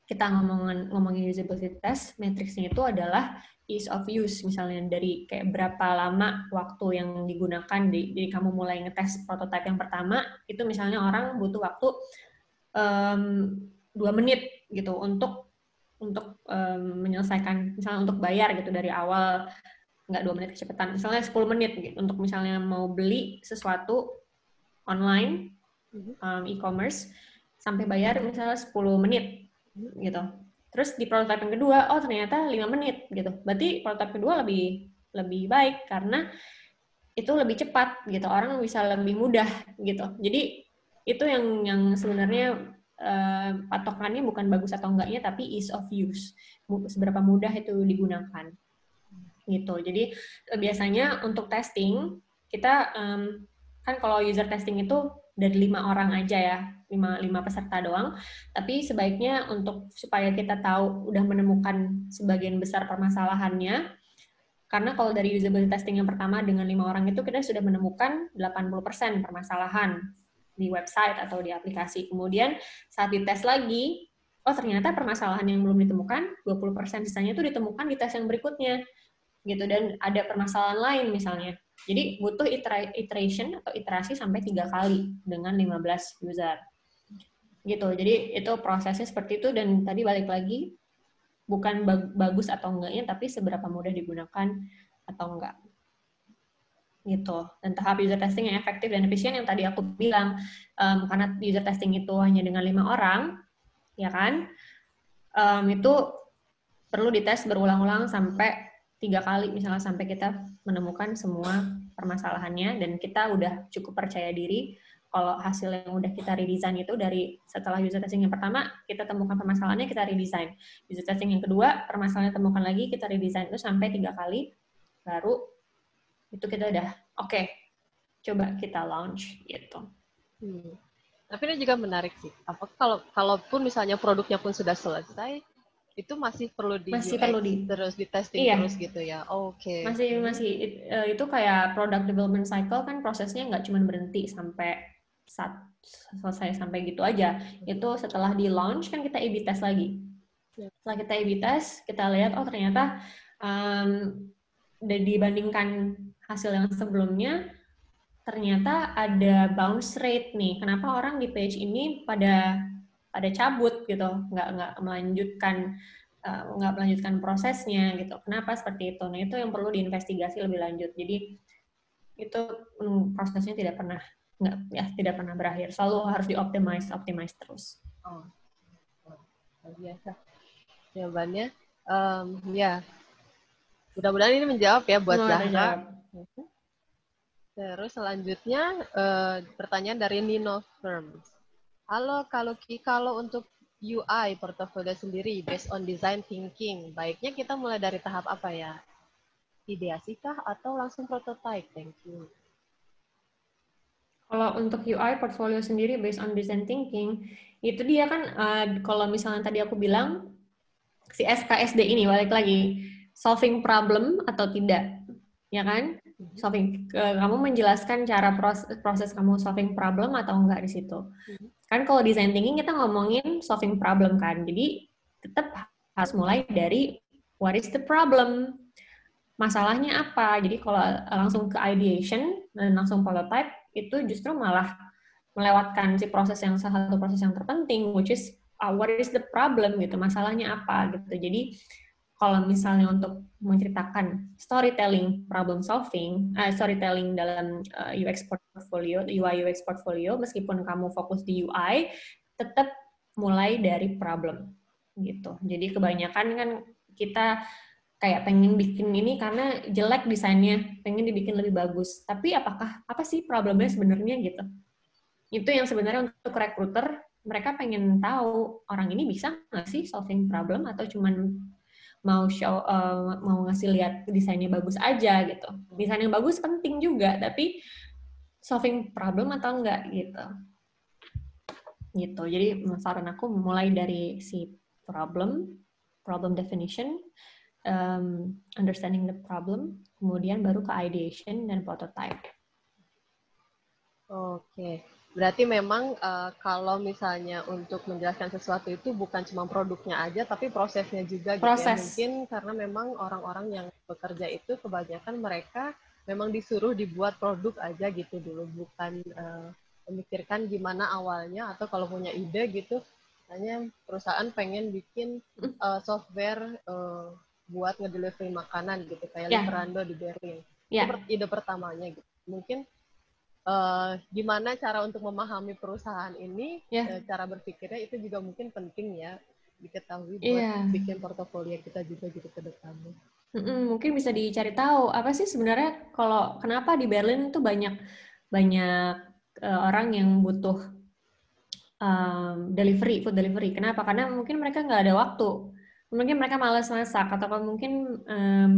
kita ngomongin ngomongin usability test matriksnya itu adalah ease of use. Misalnya dari kayak berapa lama waktu yang digunakan di, jadi kamu mulai ngetes prototipe yang pertama itu misalnya orang butuh waktu um, dua menit gitu untuk untuk um, menyelesaikan misalnya untuk bayar gitu dari awal nggak dua menit kecepatan misalnya 10 menit gitu untuk misalnya mau beli sesuatu online um, e-commerce sampai bayar misalnya 10 menit gitu. Terus di prototipe yang kedua, oh ternyata lima menit gitu. Berarti prototipe kedua lebih lebih baik karena itu lebih cepat gitu. Orang bisa lebih mudah gitu. Jadi itu yang yang sebenarnya uh, patokannya bukan bagus atau enggaknya tapi ease of use. Seberapa mudah itu digunakan. Gitu. Jadi biasanya untuk testing kita um, kan kalau user testing itu dari lima orang aja ya, lima, lima peserta doang. Tapi sebaiknya untuk supaya kita tahu udah menemukan sebagian besar permasalahannya, karena kalau dari usability testing yang pertama dengan lima orang itu kita sudah menemukan 80% permasalahan di website atau di aplikasi. Kemudian saat dites lagi, oh ternyata permasalahan yang belum ditemukan 20% sisanya itu ditemukan di tes yang berikutnya. Gitu dan ada permasalahan lain misalnya jadi butuh iteration atau iterasi sampai tiga kali dengan 15 user. Gitu. Jadi itu prosesnya seperti itu dan tadi balik lagi bukan bagus atau enggaknya tapi seberapa mudah digunakan atau enggak. Gitu. Dan tahap user testing yang efektif dan efisien yang tadi aku bilang um, karena user testing itu hanya dengan lima orang, ya kan? Um, itu perlu dites berulang-ulang sampai tiga kali misalnya sampai kita menemukan semua permasalahannya dan kita udah cukup percaya diri kalau hasil yang udah kita redesign itu dari setelah user testing yang pertama kita temukan permasalahannya kita redesign user testing yang kedua permasalahannya temukan lagi kita redesign itu sampai tiga kali baru itu kita udah oke okay, coba kita launch gitu. Hmm. Tapi ini juga menarik sih. Apa kalau kalaupun misalnya produknya pun sudah selesai, itu masih perlu di masih UX, perlu di terus di testing iya. terus gitu ya oke okay. masih masih eh, itu kayak product development cycle kan prosesnya nggak cuma berhenti sampai saat selesai sampai gitu aja itu setelah di launch kan kita A/B test lagi ya. setelah kita A/B test kita lihat oh ternyata um, dibandingkan hasil yang sebelumnya ternyata ada bounce rate nih kenapa orang di page ini pada pada cabut gitu, nggak nggak melanjutkan uh, nggak melanjutkan prosesnya gitu. Kenapa seperti itu? Nah itu yang perlu diinvestigasi lebih lanjut. Jadi itu mm, prosesnya tidak pernah nggak ya tidak pernah berakhir. Selalu harus dioptimize, optimize terus. Oh, oh biasa. Jawabannya, um, ya mudah-mudahan ini menjawab ya buat Zahra. Terus selanjutnya uh, pertanyaan dari Nino Firms. Halo, kalau kalau untuk UI portofolio sendiri based on design thinking, baiknya kita mulai dari tahap apa ya? Ideasi kah atau langsung prototype? Thank you. Kalau untuk UI portfolio sendiri based on design thinking, itu dia kan uh, kalau misalnya tadi aku bilang si SKSD ini balik lagi solving problem atau tidak, ya kan? solving kamu menjelaskan cara proses, proses kamu solving problem atau enggak di situ. Hmm. Kan kalau design thinking kita ngomongin solving problem kan. Jadi tetap harus mulai dari what is the problem? Masalahnya apa? Jadi kalau langsung ke ideation dan langsung prototype itu justru malah melewatkan si proses yang salah satu proses yang terpenting which is uh, what is the problem gitu. Masalahnya apa gitu. Jadi kalau misalnya untuk menceritakan storytelling problem solving, uh, storytelling dalam uh, eh, UX portfolio, UI UX portfolio, meskipun kamu fokus di UI, tetap mulai dari problem gitu. Jadi kebanyakan kan kita kayak pengen bikin ini karena jelek desainnya, pengen dibikin lebih bagus. Tapi apakah apa sih problemnya sebenarnya gitu? Itu yang sebenarnya untuk recruiter mereka pengen tahu orang ini bisa nggak sih solving problem atau cuman mau show uh, mau ngasih lihat desainnya bagus aja gitu. Desain yang bagus penting juga, tapi solving problem atau enggak gitu. Gitu. Jadi saran aku mulai dari si problem, problem definition, um, understanding the problem, kemudian baru ke ideation dan prototype. Oke. Berarti memang uh, kalau misalnya untuk menjelaskan sesuatu itu bukan cuma produknya aja, tapi prosesnya juga Proses. gitu ya. Mungkin karena memang orang-orang yang bekerja itu kebanyakan mereka memang disuruh dibuat produk aja gitu dulu, bukan uh, memikirkan gimana awalnya atau kalau punya ide gitu, hanya perusahaan pengen bikin uh, software uh, buat ngedelivery makanan gitu kayak yeah. Lieferando di Berlin. Yeah. Itu ide pertamanya gitu. Mungkin uh, gimana cara untuk memahami perusahaan ini, yeah. Ya. uh, cara berpikirnya itu juga mungkin penting ya. diketahui buat yeah. bikin portofolio kita juga gitu ke depannya. Mm-mm, mungkin bisa dicari tahu apa sih sebenarnya kalau kenapa di Berlin tuh banyak banyak uh, orang yang butuh um, delivery food delivery. Kenapa? Karena mungkin mereka nggak ada waktu, mungkin mereka malas masak atau mungkin um,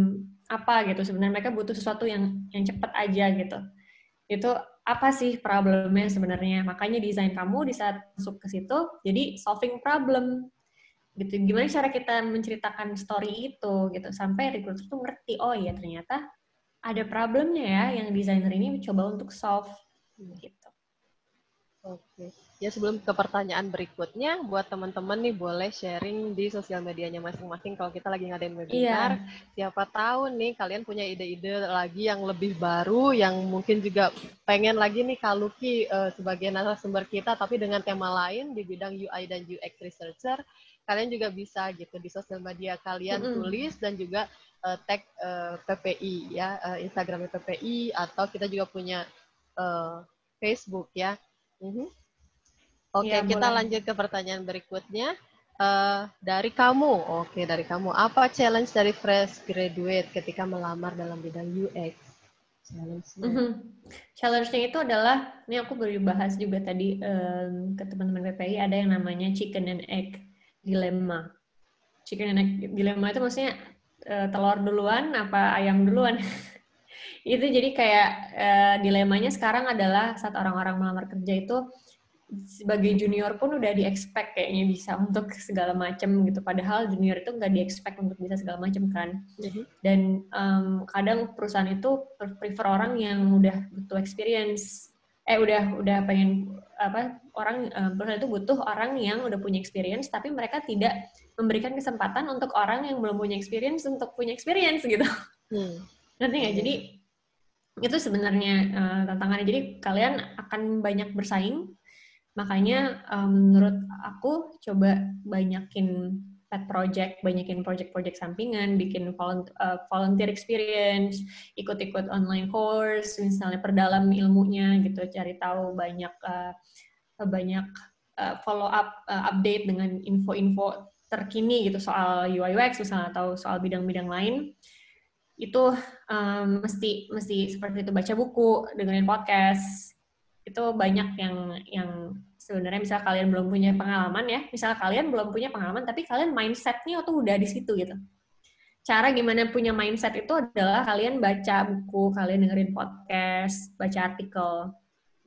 apa gitu. Sebenarnya mereka butuh sesuatu yang yang cepat aja gitu. Itu apa sih problemnya sebenarnya? Makanya desain kamu di saat masuk ke situ jadi solving problem. Gitu. Gimana cara kita menceritakan story itu gitu. Sampai recruiter tuh ngerti oh iya ternyata ada problemnya ya yang desainer ini coba untuk solve. Gitu. Oke, ya sebelum ke pertanyaan berikutnya, buat teman-teman nih boleh sharing di sosial medianya masing-masing kalau kita lagi ngadain webinar. Yeah. Siapa tahu nih kalian punya ide-ide lagi yang lebih baru, yang mungkin juga pengen lagi nih Kaluki uh, sebagai narasumber kita, tapi dengan tema lain di bidang UI dan UX researcher kalian juga bisa gitu di sosial media kalian mm -hmm. tulis dan juga uh, tag uh, eh, PPI ya uh, Instagram PPI atau kita juga punya uh, Facebook ya. Mm -hmm. Oke, okay, ya, kita boleh. lanjut ke pertanyaan berikutnya. Uh, dari kamu, oke okay, dari kamu, apa challenge dari fresh graduate ketika melamar dalam bidang UX? Challenge-nya. Mm -hmm. Challenge-nya itu adalah, ini aku baru bahas juga tadi um, ke teman-teman PPI, ada yang namanya chicken and egg dilema. Chicken and egg dilema itu maksudnya uh, telur duluan apa ayam duluan? itu jadi kayak uh, dilemanya sekarang adalah saat orang-orang melamar kerja itu sebagai junior pun udah di expect kayaknya bisa untuk segala macam gitu. Padahal junior itu nggak di expect untuk bisa segala macam kan. Mm-hmm. dan um, kadang perusahaan itu prefer orang yang udah butuh experience. Eh udah udah pengen apa orang um, perusahaan itu butuh orang yang udah punya experience tapi mereka tidak memberikan kesempatan untuk orang yang belum punya experience untuk punya experience gitu. Hmm. nanti nggak? Jadi itu sebenarnya uh, tantangannya. Jadi kalian akan banyak bersaing makanya um, menurut aku coba banyakin pet project, banyakin project-project sampingan, bikin eh, volunteer experience, ikut-ikut online course, misalnya perdalam ilmunya gitu, cari tahu banyak uh, banyak uh, follow up uh, update dengan info-info terkini gitu soal UI UX misalnya atau soal bidang-bidang lain. Itu um, mesti mesti seperti itu baca buku, dengerin podcast itu banyak yang yang sebenarnya misal kalian belum punya pengalaman ya, misal kalian belum punya pengalaman tapi kalian mindsetnya tuh udah di situ gitu. Cara gimana punya mindset itu adalah kalian baca buku, kalian dengerin podcast, baca artikel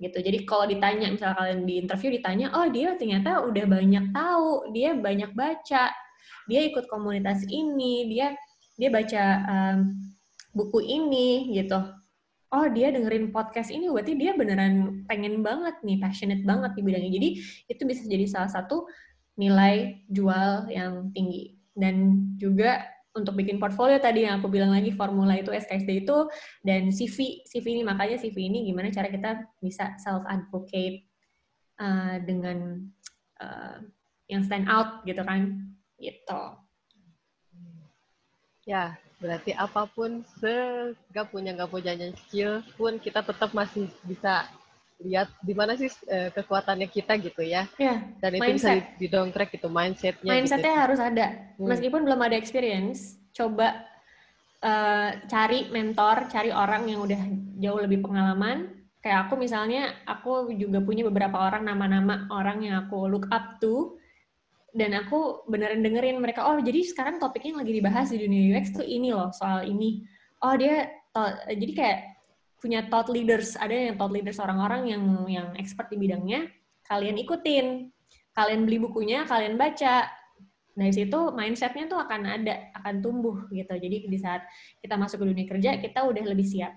gitu. Jadi kalau ditanya misal kalian di interview ditanya, oh dia ternyata udah banyak tahu, dia banyak baca, dia ikut komunitas ini, dia dia baca um, buku ini gitu oh dia dengerin podcast ini berarti dia beneran pengen banget nih passionate banget di bidangnya. Jadi itu bisa jadi salah satu nilai jual yang tinggi. Dan juga untuk bikin portfolio tadi yang aku bilang lagi formula itu SKSD itu dan CV CV ini. Makanya CV ini gimana cara kita bisa self advocate uh, dengan uh, yang stand out gitu kan. Gitu. Ya Berarti apa pun segak punya nggak punya skill pun kita tetap masih bisa lihat di mana sih uh, kekuatannya kita gitu ya. Yeah, Dan itu mindset. bisa didongkrek gitu mindsetnya. Mindsetnya gitu. harus ada. Hmm. Meskipun belum ada experience, coba uh, cari mentor, cari orang yang udah jauh lebih pengalaman. Kayak aku misalnya, aku juga punya beberapa orang nama-nama orang yang aku look up to dan aku beneran dengerin mereka oh jadi sekarang topiknya yang lagi dibahas di dunia UX tuh ini loh soal ini. Oh dia jadi kayak punya thought leaders ada yang thought leaders orang-orang yang yang expert di bidangnya kalian ikutin. Kalian beli bukunya kalian baca. Dari situ mindsetnya tuh akan ada akan tumbuh gitu. Jadi di saat kita masuk ke dunia kerja kita udah lebih siap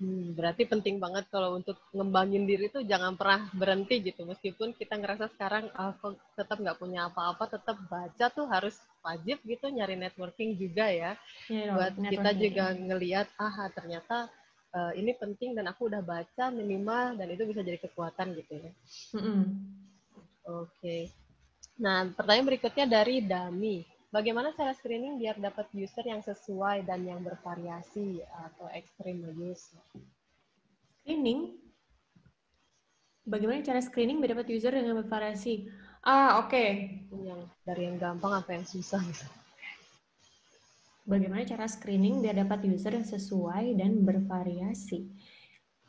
Hmm, berarti penting banget kalau untuk ngembangin diri tuh jangan pernah berhenti gitu. Meskipun kita ngerasa sekarang aku tetap nggak punya apa-apa, tetap baca tuh harus wajib gitu nyari networking juga ya. ya Buat kita juga ngelihat, ah ternyata uh, ini penting dan aku udah baca minimal dan itu bisa jadi kekuatan gitu ya. Mm -hmm. Oke. Okay. Nah, pertanyaan berikutnya dari Dami. Bagaimana cara screening biar dapat user yang sesuai dan yang bervariasi atau ekstrim user? Screening? Bagaimana cara screening biar dapat user yang bervariasi? Ah, oke. Okay. Yang dari yang gampang apa yang susah misalnya. Bagaimana cara screening biar dapat user yang sesuai dan bervariasi?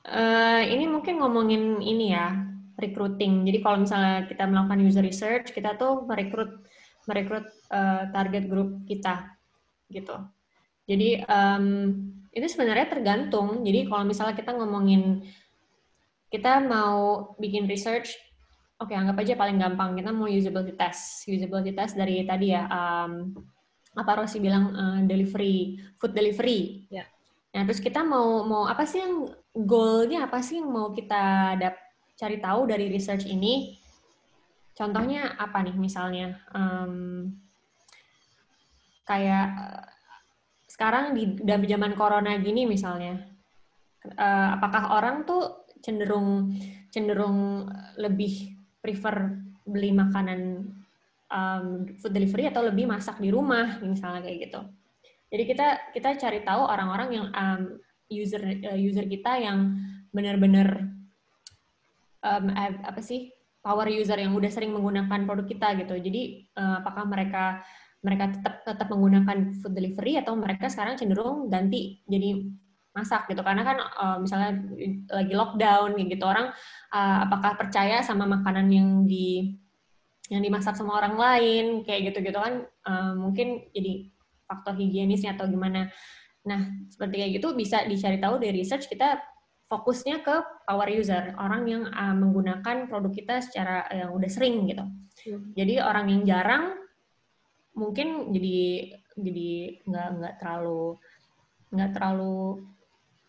Uh, ini mungkin ngomongin ini ya, recruiting. Jadi kalau misalnya kita melakukan user research, kita tuh merekrut merekrut uh, target group kita, gitu. Jadi um, itu sebenarnya tergantung. Jadi kalau misalnya kita ngomongin kita mau bikin research, oke okay, anggap aja paling gampang kita mau usability test. Usability test dari tadi ya, um, apa Rosi bilang uh, delivery, food delivery. Ya. Nah terus kita mau mau apa sih yang goalnya apa sih yang mau kita dap cari tahu dari research ini? Contohnya apa nih misalnya? Um, kayak sekarang di dalam zaman corona gini misalnya, uh, apakah orang tuh cenderung cenderung lebih prefer beli makanan um, food delivery atau lebih masak di rumah misalnya kayak gitu. Jadi kita kita cari tahu orang-orang yang um, user uh, user kita yang benar-benar um, apa sih power user yang udah sering menggunakan produk kita gitu. Jadi uh, apakah mereka mereka tetap tetap menggunakan food delivery atau mereka sekarang cenderung ganti jadi masak gitu karena kan uh, misalnya lagi lockdown gitu orang uh, apakah percaya sama makanan yang di yang dimasak sama orang lain kayak gitu gitu kan uh, mungkin jadi faktor higienisnya atau gimana nah seperti kayak gitu bisa dicari tahu dari research kita fokusnya ke power user orang yang uh, menggunakan produk kita secara yang udah sering gitu hmm. jadi orang yang jarang mungkin jadi jadi nggak nggak terlalu nggak terlalu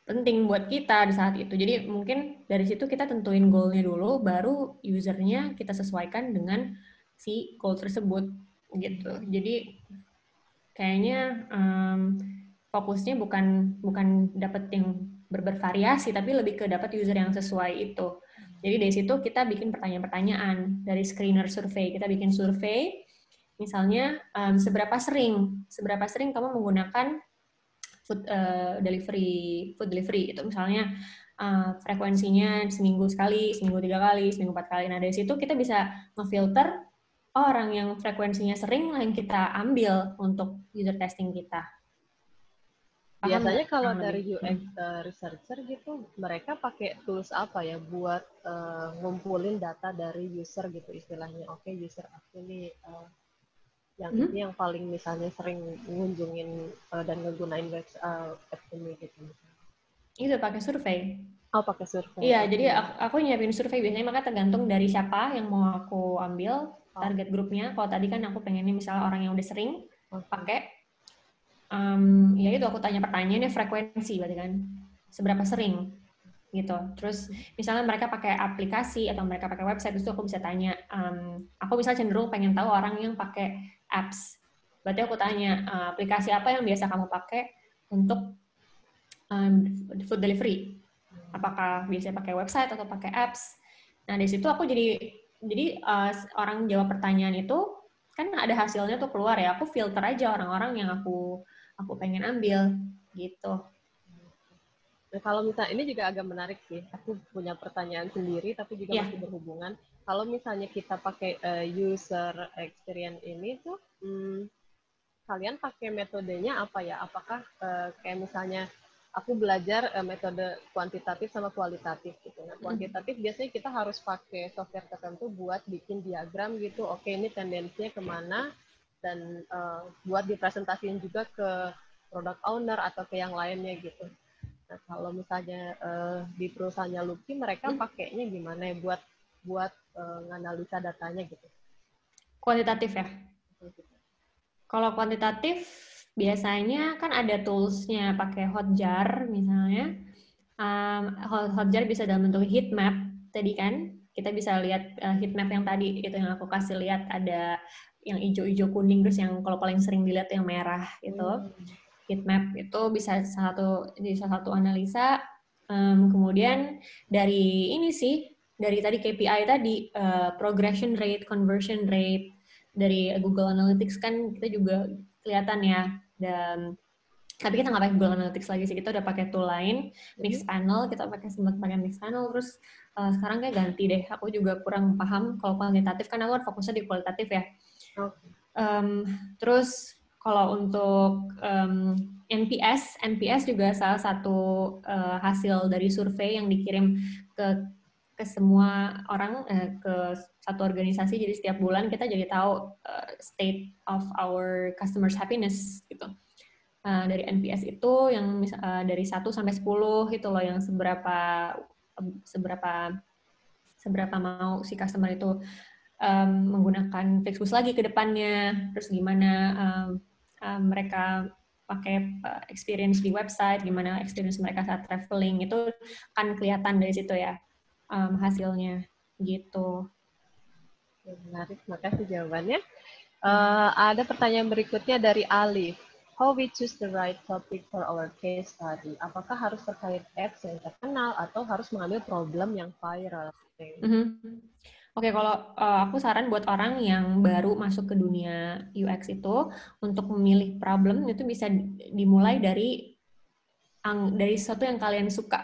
penting buat kita di saat itu. Jadi mungkin dari situ kita tentuin goalnya dulu, baru usernya kita sesuaikan dengan si goal tersebut gitu. Jadi kayaknya um, fokusnya bukan bukan dapat yang bervariasi, tapi lebih ke dapat user yang sesuai itu. Jadi dari situ kita bikin pertanyaan-pertanyaan dari screener survei. Kita bikin survei Misalnya um, seberapa sering seberapa sering kamu menggunakan food uh, delivery food delivery itu misalnya uh, frekuensinya seminggu sekali, seminggu tiga kali, seminggu empat kali. Nah dari situ kita bisa ngefilter orang yang frekuensinya sering yang kita ambil untuk user testing kita. Biasanya kalau dari UX uh, researcher gitu, mereka pakai tools apa ya buat uh, ngumpulin data dari user gitu istilahnya. Oke, okay, user aku nih uh, yang hmm? ini yang paling misalnya sering ngunjungin uh, dan ngegunain web uh, app ini gitu itu pakai survei oh pakai survei iya jadi aku, aku nyiapin survei biasanya maka tergantung dari siapa yang mau aku ambil oh. target grupnya kalau tadi kan aku pengennya misalnya orang yang udah sering okay. pakai um, ya itu aku tanya pertanyaannya frekuensi berarti kan seberapa sering gitu. Terus misalnya mereka pakai aplikasi atau mereka pakai website itu aku bisa tanya, um, aku bisa cenderung pengen tahu orang yang pakai apps. Berarti aku tanya, uh, aplikasi apa yang biasa kamu pakai untuk um, food delivery? Apakah biasanya pakai website atau pakai apps? Nah, di situ aku jadi jadi uh, orang jawab pertanyaan itu kan ada hasilnya tuh keluar ya. Aku filter aja orang-orang yang aku aku pengen ambil gitu. Nah, kalau misalnya ini juga agak menarik sih. Aku punya pertanyaan sendiri tapi juga yeah. masih berhubungan kalau misalnya kita pakai uh, user experience ini tuh hmm, kalian pakai metodenya apa ya apakah uh, kayak misalnya aku belajar uh, metode kuantitatif sama kualitatif gitu nah kuantitatif biasanya kita harus pakai software tertentu buat bikin diagram gitu oke ini tendensinya ke mana dan uh, buat dipresentasiin juga ke product owner atau ke yang lainnya gitu nah kalau misalnya uh, di perusahaannya Lucky mereka hmm. pakainya gimana ya buat buat uh, nganalisa datanya gitu? Kuantitatif ya. Kalau kuantitatif biasanya kan ada toolsnya pakai Hotjar misalnya. Um, Hotjar bisa dalam bentuk heat map tadi kan. Kita bisa lihat uh, heat map yang tadi itu yang aku kasih lihat ada yang hijau-hijau kuning terus yang kalau paling sering dilihat yang merah itu. Hmm. Heat map itu bisa satu jadi salah satu analisa. Um, kemudian dari ini sih dari tadi KPI tadi uh, progression rate, conversion rate dari Google Analytics kan kita juga kelihatan ya dan tapi kita nggak pakai Google Analytics lagi sih kita udah pakai tool lain mix panel kita pakai sempat pakai mix panel terus uh, sekarang kayak ganti deh. Aku juga kurang paham kalau kuantitatif kan aku kan fokusnya di kualitatif ya. Okay. Um, terus kalau untuk um, NPS, NPS juga salah satu uh, hasil dari survei yang dikirim ke ke semua orang uh, ke satu organisasi. Jadi setiap bulan kita jadi tahu uh, state of our customers happiness gitu. Uh, dari NPS itu yang uh, dari 1 sampai 10 itu loh yang seberapa seberapa seberapa mau si customer itu um, menggunakan Flixbus lagi ke depannya, terus gimana um, um, mereka pakai uh, experience di website, gimana experience mereka saat traveling itu kan kelihatan dari situ ya um, hasilnya gitu. Menarik, makasih jawabannya. Uh, ada pertanyaan berikutnya dari Alif. How we choose the right topic for our case study? Apakah harus terkait apps yang terkenal atau harus mengambil problem yang viral? Mm -hmm. Oke, kalau uh, aku saran buat orang yang baru masuk ke dunia UX itu untuk memilih problem itu bisa dimulai dari dari sesuatu yang kalian suka.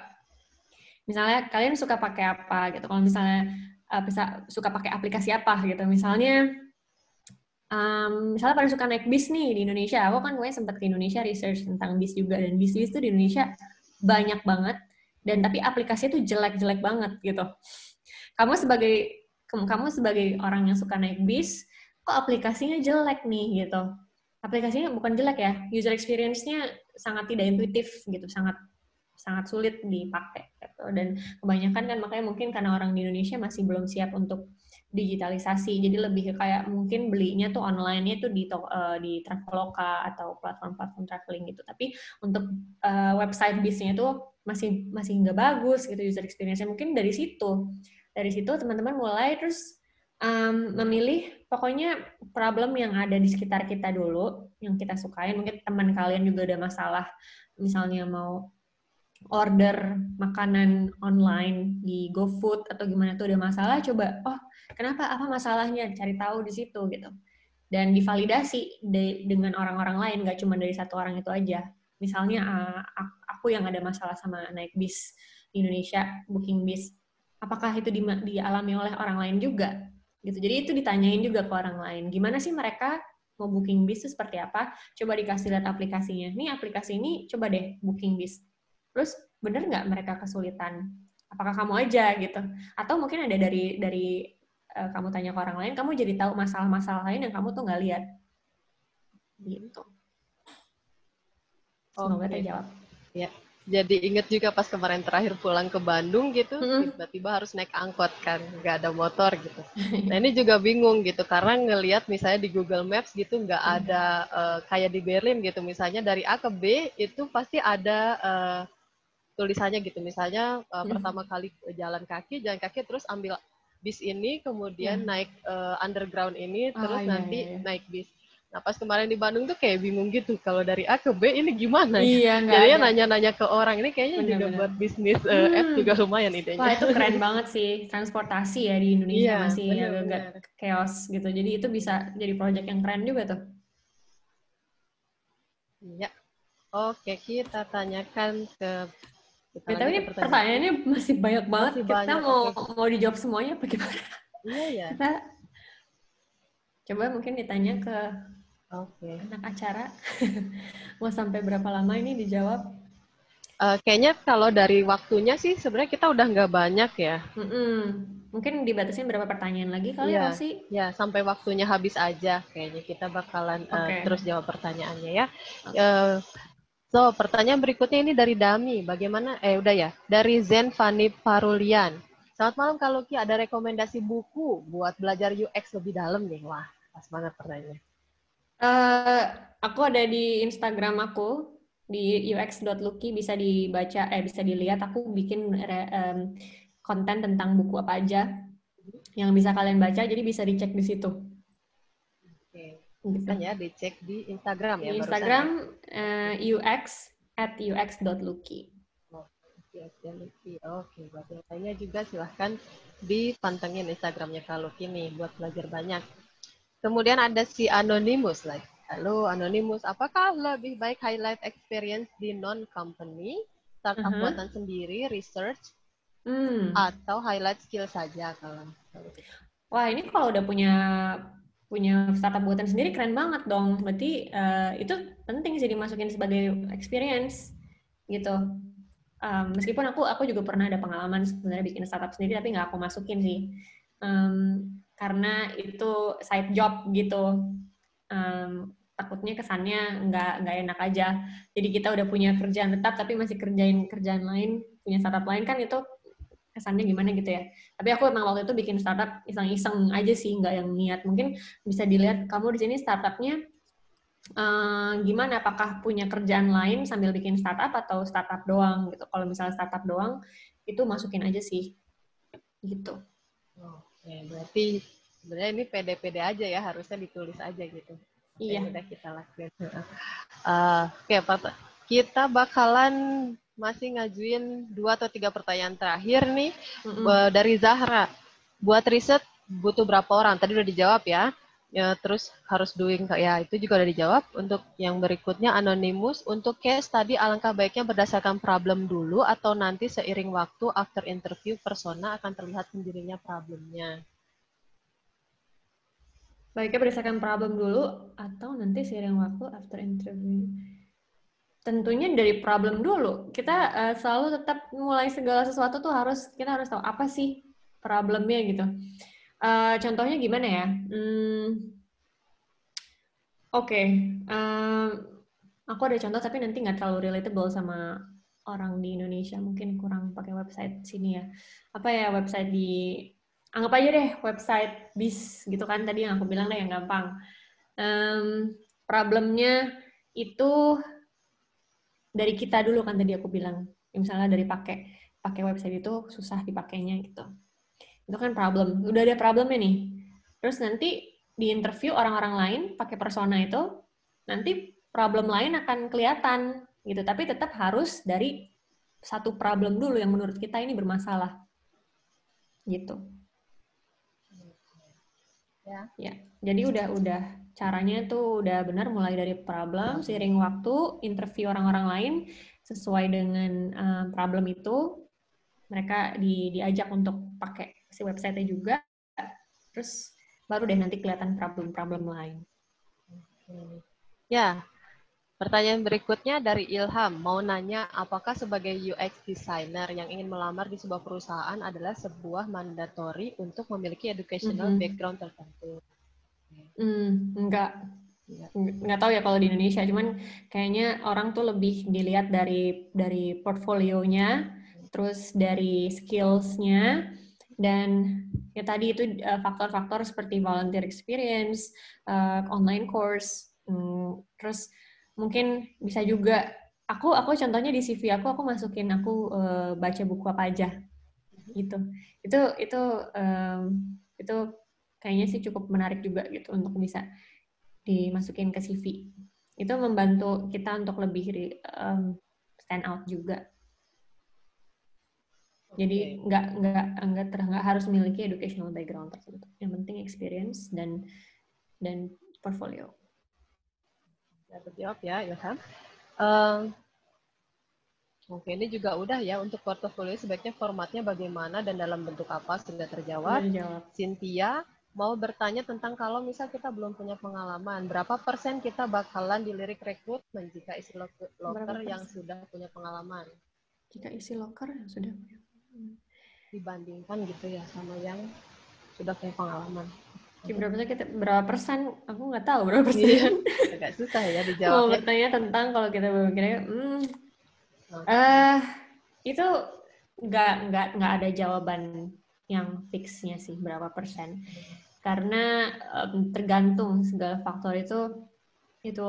Misalnya kalian suka pakai apa gitu. Kalau misalnya uh, bisa suka pakai aplikasi apa gitu. Misalnya um, misalnya paling suka naik bis nih di Indonesia. Aku kan gue sempat ke Indonesia research tentang bis juga dan bis-bis itu di Indonesia banyak banget dan tapi aplikasi itu jelek-jelek banget gitu. Kamu sebagai kamu sebagai orang yang suka naik bis, kok aplikasinya jelek nih gitu. Aplikasinya bukan jelek ya, user experience-nya sangat tidak intuitif gitu, sangat sangat sulit dipakai gitu. Dan kebanyakan kan makanya mungkin karena orang di Indonesia masih belum siap untuk digitalisasi. Jadi lebih kayak mungkin belinya tuh online-nya tuh di uh, di Traveloka atau platform-platform traveling gitu. Tapi untuk uh, website bisnya tuh masih masih nggak bagus gitu user experience-nya. Mungkin dari situ dari situ teman-teman mulai terus um, memilih pokoknya problem yang ada di sekitar kita dulu yang kita sukain. Mungkin teman kalian juga ada masalah misalnya mau order makanan online di GoFood atau gimana tuh ada masalah coba oh kenapa? Apa masalahnya? Cari tahu di situ gitu. Dan divalidasi de dengan orang-orang lain gak cuma dari satu orang itu aja. Misalnya uh, aku yang ada masalah sama naik bis di Indonesia booking bis apakah itu di, dialami oleh orang lain juga? Gitu. Jadi itu ditanyain juga ke orang lain. Gimana sih mereka mau booking bis itu seperti apa? Coba dikasih lihat aplikasinya. Nih aplikasi ini coba deh booking bis. Terus bener nggak mereka kesulitan? Apakah kamu aja? Gitu. Atau mungkin ada dari dari uh, kamu tanya ke orang lain kamu jadi tahu masalah-masalah lain yang kamu tuh nggak lihat. Gitu. Semoga okay. terjawab. Ya jadi inget juga pas kemarin terakhir pulang ke Bandung gitu, tiba-tiba harus naik angkot kan, nggak ada motor gitu. Nah ini juga bingung gitu, karena ngelihat misalnya di Google Maps gitu nggak ada uh, kayak di Berlin gitu, misalnya dari A ke B itu pasti ada uh, tulisannya gitu, misalnya uh, pertama kali jalan kaki, jalan kaki terus ambil bis ini, kemudian hmm. naik uh, underground ini, ah, terus ah, iya, nanti iya. naik bis Nah pas kemarin di Bandung tuh kayak bingung gitu kalau dari A ke B ini gimana ya? Iya, Jadinya nanya-nanya ke orang ini kayaknya bener, juga bener. buat bisnis uh, hmm. app juga lumayan idenya. Wah itu keren banget sih transportasi ya di Indonesia iya, masih agak chaos gitu. Jadi itu bisa jadi project yang keren juga tuh. Iya. Oke kita tanyakan ke kita ya, tapi ini pertanyaan. pertanyaannya masih banyak banget. Masih kita banyak, mau okay. mau dijawab semuanya apa gimana? Iya ya. Kita coba mungkin ditanya ke. Okay. Anak acara mau sampai berapa lama ini dijawab? Uh, kayaknya kalau dari waktunya sih sebenarnya kita udah nggak banyak ya. Mm-mm. Mungkin dibatasin berapa pertanyaan lagi kali ya sih? Ya sampai waktunya habis aja kayaknya kita bakalan okay. uh, terus jawab pertanyaannya ya. Okay. Uh, so pertanyaan berikutnya ini dari Dami. Bagaimana? Eh udah ya. Dari Zen Fani Parulian. Selamat malam kalau Ki ada rekomendasi buku buat belajar UX lebih dalam nih. Wah pas banget pertanyaannya. Uh, aku ada di Instagram aku di ux.lucky bisa dibaca eh bisa dilihat aku bikin um, konten tentang buku apa aja yang bisa kalian baca jadi bisa dicek di situ. Oke. Bisa ya dicek di Instagram ya. Di Instagram uh, ux at ux.lucky. Oke, Oke, buat yang lainnya juga silahkan dipantengin Instagramnya kalau kini buat belajar banyak. Kemudian ada si Anonymous like. Halo Anonymous, apakah lebih baik highlight experience di non-company, startup uh -huh. buatan sendiri, research, hmm. atau highlight skill saja kalau Wah, ini kalau udah punya punya startup buatan sendiri keren banget dong. Berarti uh, itu penting sih dimasukin sebagai experience gitu. Um, meskipun aku aku juga pernah ada pengalaman sebenarnya bikin startup sendiri tapi nggak aku masukin sih. Um, karena itu side job gitu. Um, takutnya kesannya nggak nggak enak aja. Jadi kita udah punya kerjaan tetap tapi masih kerjain kerjaan lain, punya startup lain kan itu kesannya gimana gitu ya. Tapi aku emang waktu itu bikin startup iseng-iseng aja sih, nggak yang niat. Mungkin bisa dilihat kamu di sini startupnya uh, gimana? Apakah punya kerjaan lain sambil bikin startup atau startup doang gitu? Kalau misalnya startup doang, itu masukin aja sih, gitu. Oke, berarti sebenarnya ini pede-pede aja ya, harusnya ditulis aja gitu. Iya. Udah kita lakuin. Uh, Oke, Pak. Kita bakalan masih ngajuin dua atau tiga pertanyaan terakhir nih mm-hmm. dari Zahra. Buat riset butuh berapa orang? Tadi udah dijawab ya. Ya terus harus doing ya itu juga udah dijawab. Untuk yang berikutnya anonimus untuk case tadi alangkah baiknya berdasarkan problem dulu atau nanti seiring waktu after interview persona akan terlihat sendirinya problemnya. Baiknya berdasarkan problem dulu atau nanti seiring waktu after interview tentunya dari problem dulu. Kita uh, selalu tetap mulai segala sesuatu tuh harus kita harus tahu apa sih problemnya gitu. Uh, contohnya gimana ya? Hmm, Oke, okay. uh, aku ada contoh tapi nanti nggak terlalu relatable sama orang di Indonesia. Mungkin kurang pakai website sini ya. Apa ya website di anggap aja deh website bis gitu kan tadi yang aku bilang deh yang gampang. Um, problemnya itu dari kita dulu kan tadi aku bilang misalnya dari pakai pakai website itu susah dipakainya gitu itu kan problem. Udah ada problemnya nih. Terus nanti di interview orang-orang lain pakai persona itu nanti problem lain akan kelihatan gitu. Tapi tetap harus dari satu problem dulu yang menurut kita ini bermasalah. Gitu. Ya. Ya. Jadi udah udah caranya tuh udah benar mulai dari problem, seiring waktu, interview orang-orang lain sesuai dengan uh, problem itu, mereka di, diajak untuk pakai si website-nya juga, terus baru deh nanti kelihatan problem-problem lain. Ya, pertanyaan berikutnya dari Ilham, mau nanya apakah sebagai UX designer yang ingin melamar di sebuah perusahaan adalah sebuah mandatory untuk memiliki educational mm -hmm. background tertentu? Hmm, enggak. Enggak tahu ya kalau di Indonesia, cuman kayaknya orang tuh lebih dilihat dari dari portfolionya, terus dari skillsnya, dan ya tadi itu eh, faktor-faktor seperti volunteer experience, uh, online course, hmm, terus mungkin bisa juga aku aku contohnya di CV aku aku masukin aku uh, baca buku apa aja gitu itu itu um, itu kayaknya sih cukup menarik juga gitu untuk bisa dimasukin ke CV. Itu membantu kita untuk lebih um, stand out juga. Jadi nggak nggak nggak ter, nggak harus memiliki educational background tersebut. Yang penting experience dan dan portfolio. Ya, terjawab ya, Ilham. Um, Oke, ini juga udah ya untuk portfolio sebaiknya formatnya bagaimana dan dalam bentuk apa sudah terjawab. terjawab. Cynthia, mau bertanya tentang kalau misal kita belum punya pengalaman, berapa persen kita bakalan dilirik rekrutmen jika isi loker yang sudah punya pengalaman? Jika isi loker yang sudah punya. Dibandingkan gitu ya sama yang sudah punya pengalaman. Berapa persen kita berapa persen? Aku nggak tahu berapa persen. Iya, agak susah ya dijawab. Mau bertanya tentang kalau kita berpikir, hmm, okay. uh, itu nggak nggak nggak ada jawaban yang fixnya sih berapa persen karena um, tergantung segala faktor itu itu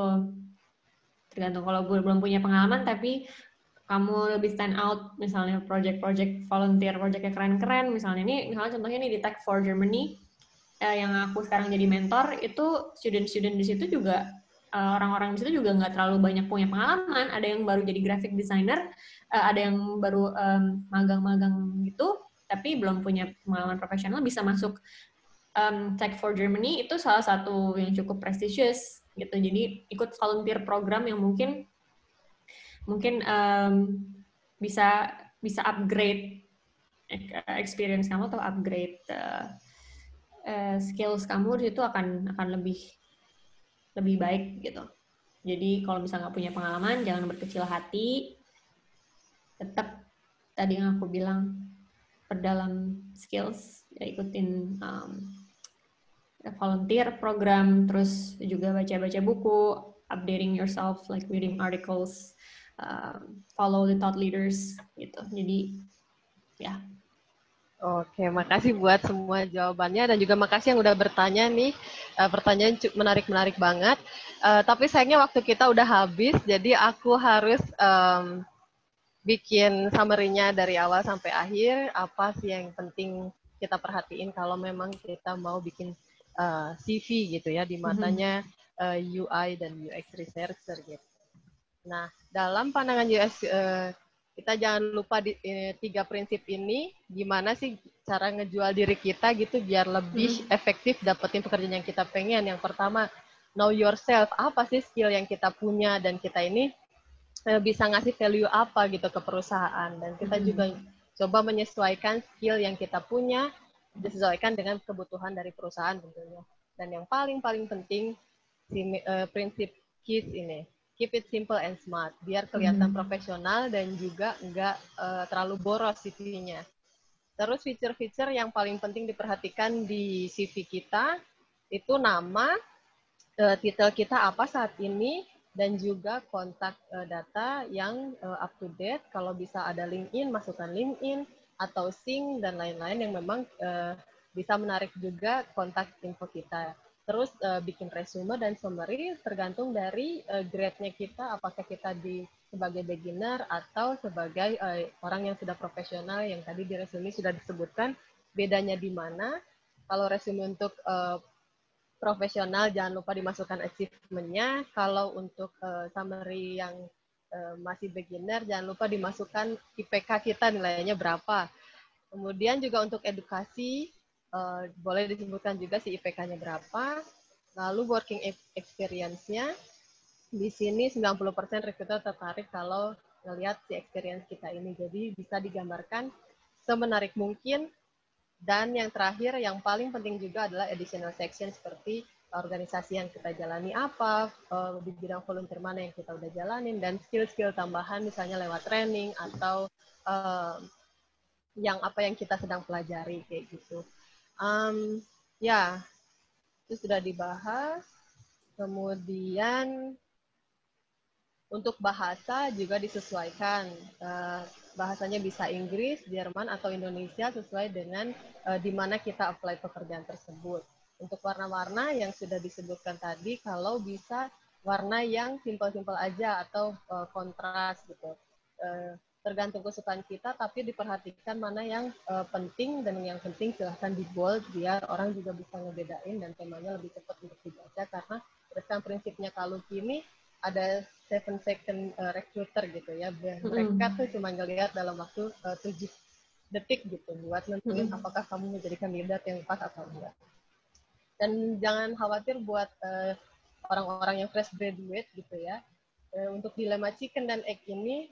tergantung kalau belum punya pengalaman tapi kamu lebih stand out misalnya project-project volunteer project yang keren-keren misalnya ini misalnya contohnya ini di Tech for Germany eh, yang aku sekarang jadi mentor itu student-student di situ juga eh, orang-orang di situ juga nggak terlalu banyak punya pengalaman ada yang baru jadi graphic designer eh, ada yang baru magang-magang um, gitu tapi belum punya pengalaman profesional bisa masuk um, Tech for Germany itu salah satu yang cukup prestisius gitu. Jadi ikut volunteer program yang mungkin mungkin um, bisa bisa upgrade experience kamu atau upgrade uh, uh, skills kamu itu akan akan lebih lebih baik gitu. Jadi kalau misalnya nggak punya pengalaman, jangan berkecil hati. Tetap tadi yang aku bilang perdalam skills, ya ikutin um, volunteer program, terus juga baca-baca buku, updating yourself, like reading articles, uh, follow the thought leaders, gitu. Jadi ya Oke, makasih buat semua jawabannya dan juga makasih yang udah bertanya nih. Uh, pertanyaan menarik-menarik banget. Uh, tapi sayangnya waktu kita udah habis, jadi aku harus um, bikin summary-nya dari awal sampai akhir. Apa sih yang penting kita perhatiin kalau memang kita mau bikin uh, CV gitu ya di matanya uh, UI dan UX researcher gitu. Nah, dalam pandangan UX uh, kita jangan lupa di, eh, tiga prinsip ini gimana sih cara ngejual diri kita gitu biar lebih hmm. efektif dapetin pekerjaan yang kita pengen. Yang pertama, know yourself. Apa sih skill yang kita punya dan kita ini eh, bisa ngasih value apa gitu ke perusahaan dan kita hmm. juga coba menyesuaikan skill yang kita punya disesuaikan dengan kebutuhan dari perusahaan tentunya. Dan yang paling paling penting si uh, prinsip KISS ini keep it simple and smart biar kelihatan hmm. profesional dan juga nggak uh, terlalu boros CV-nya. Terus fitur-fitur yang paling penting diperhatikan di CV kita itu nama, uh, titel kita apa saat ini, dan juga kontak uh, data yang uh, up to date. Kalau bisa ada LinkedIn, masukkan LinkedIn atau Sing dan lain-lain yang memang uh, bisa menarik juga kontak info kita. Terus uh, bikin resume dan summary tergantung dari uh, grade-nya kita, apakah kita di sebagai beginner atau sebagai uh, orang yang sudah profesional yang tadi di resume sudah disebutkan bedanya di mana. Kalau resume untuk uh, profesional jangan lupa dimasukkan achievement-nya. Kalau untuk uh, summary yang uh, masih beginner jangan lupa dimasukkan IPK kita nilainya berapa. Kemudian juga untuk edukasi uh, boleh disebutkan juga si IPK-nya berapa. Lalu working experience-nya, di sini 90% recruiter tertarik kalau melihat si experience kita ini. Jadi bisa digambarkan semenarik mungkin. Dan yang terakhir, yang paling penting juga adalah additional section seperti organisasi yang kita jalani apa, uh, di bidang volunteer mana yang kita udah jalanin, dan skill-skill tambahan misalnya lewat training atau uh, yang apa yang kita sedang pelajari kayak gitu. Um, ya, itu sudah dibahas. Kemudian untuk bahasa juga disesuaikan. Uh, bahasanya bisa Inggris, Jerman, atau Indonesia sesuai dengan uh, di mana kita apply pekerjaan tersebut. Untuk warna-warna yang sudah disebutkan tadi, kalau bisa warna yang simpel-simpel aja atau uh, kontras gitu. Tergantung kesukaan kita, tapi diperhatikan mana yang uh, penting dan yang penting silahkan di bold biar orang juga bisa ngebedain dan temanya lebih cepat untuk dibaca karena berdasarkan prinsipnya kalau kini ada seven second uh, recruiter gitu ya, mereka tuh cuma ngelihat dalam waktu uh, tujuh detik gitu buat nentuin apakah kamu menjadi kandidat yang pas atau enggak. Dan jangan khawatir buat orang-orang uh, yang fresh graduate gitu ya. Uh, untuk dilema chicken dan egg ini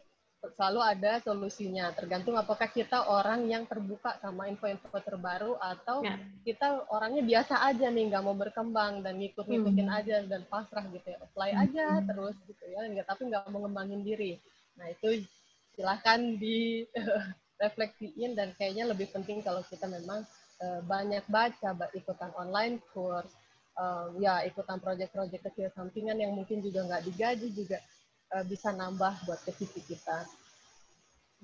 selalu ada solusinya. Tergantung apakah kita orang yang terbuka sama info-info terbaru atau ya. kita orangnya biasa aja nih, nggak mau berkembang dan ngikut-ngikutin hmm. aja dan pasrah gitu ya. Apply hmm. aja terus gitu ya, nggak tapi nggak mau ngembangin diri. Nah itu silahkan di refleksiin dan kayaknya lebih penting kalau kita memang uh, banyak baca, ikutan online course, uh, ya ikutan project-project kecil sampingan yang mungkin juga nggak digaji juga uh, bisa nambah buat ke kita.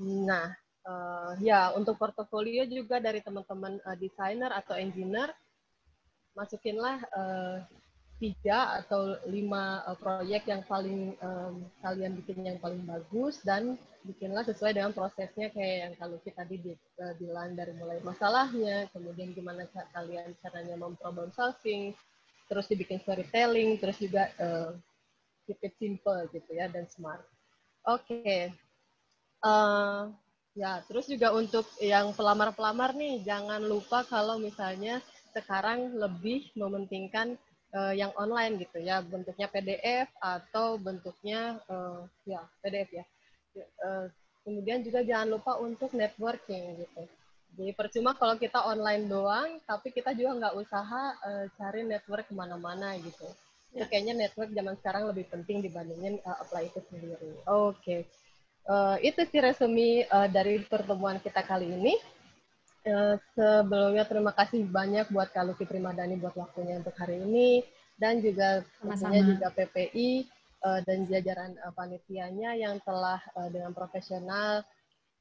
Nah, uh, ya untuk portofolio juga dari teman-teman uh, desainer atau engineer, masukinlah uh, tiga atau lima uh, proyek yang paling um, kalian bikin yang paling bagus dan bikinlah sesuai dengan prosesnya kayak yang kalau kita tadi uh, bilang dari mulai masalahnya, kemudian gimana kalian caranya memproblem solving, terus dibikin storytelling, terus juga uh, keep it simple gitu ya dan smart. Oke. Okay. Uh, eh, ya, terus juga untuk yang pelamar-pelamar nih jangan lupa kalau misalnya sekarang lebih mementingkan uh, yang online gitu ya, bentuknya PDF atau bentuknya uh, ya PDF ya. Uh, kemudian juga jangan lupa untuk networking gitu. Jadi percuma kalau kita online doang, tapi kita juga nggak usaha uh, cari network ke mana-mana gitu. Ya. kayaknya network zaman sekarang lebih penting dibandingin uh, apply itu sendiri. Oke, okay. uh, itu sih resumi uh, dari pertemuan kita kali ini. Uh, sebelumnya terima kasih banyak buat Kak Luki Primadani buat waktunya untuk hari ini dan juga tentunya juga PPI uh, dan jajaran uh, panitianya yang telah uh, dengan profesional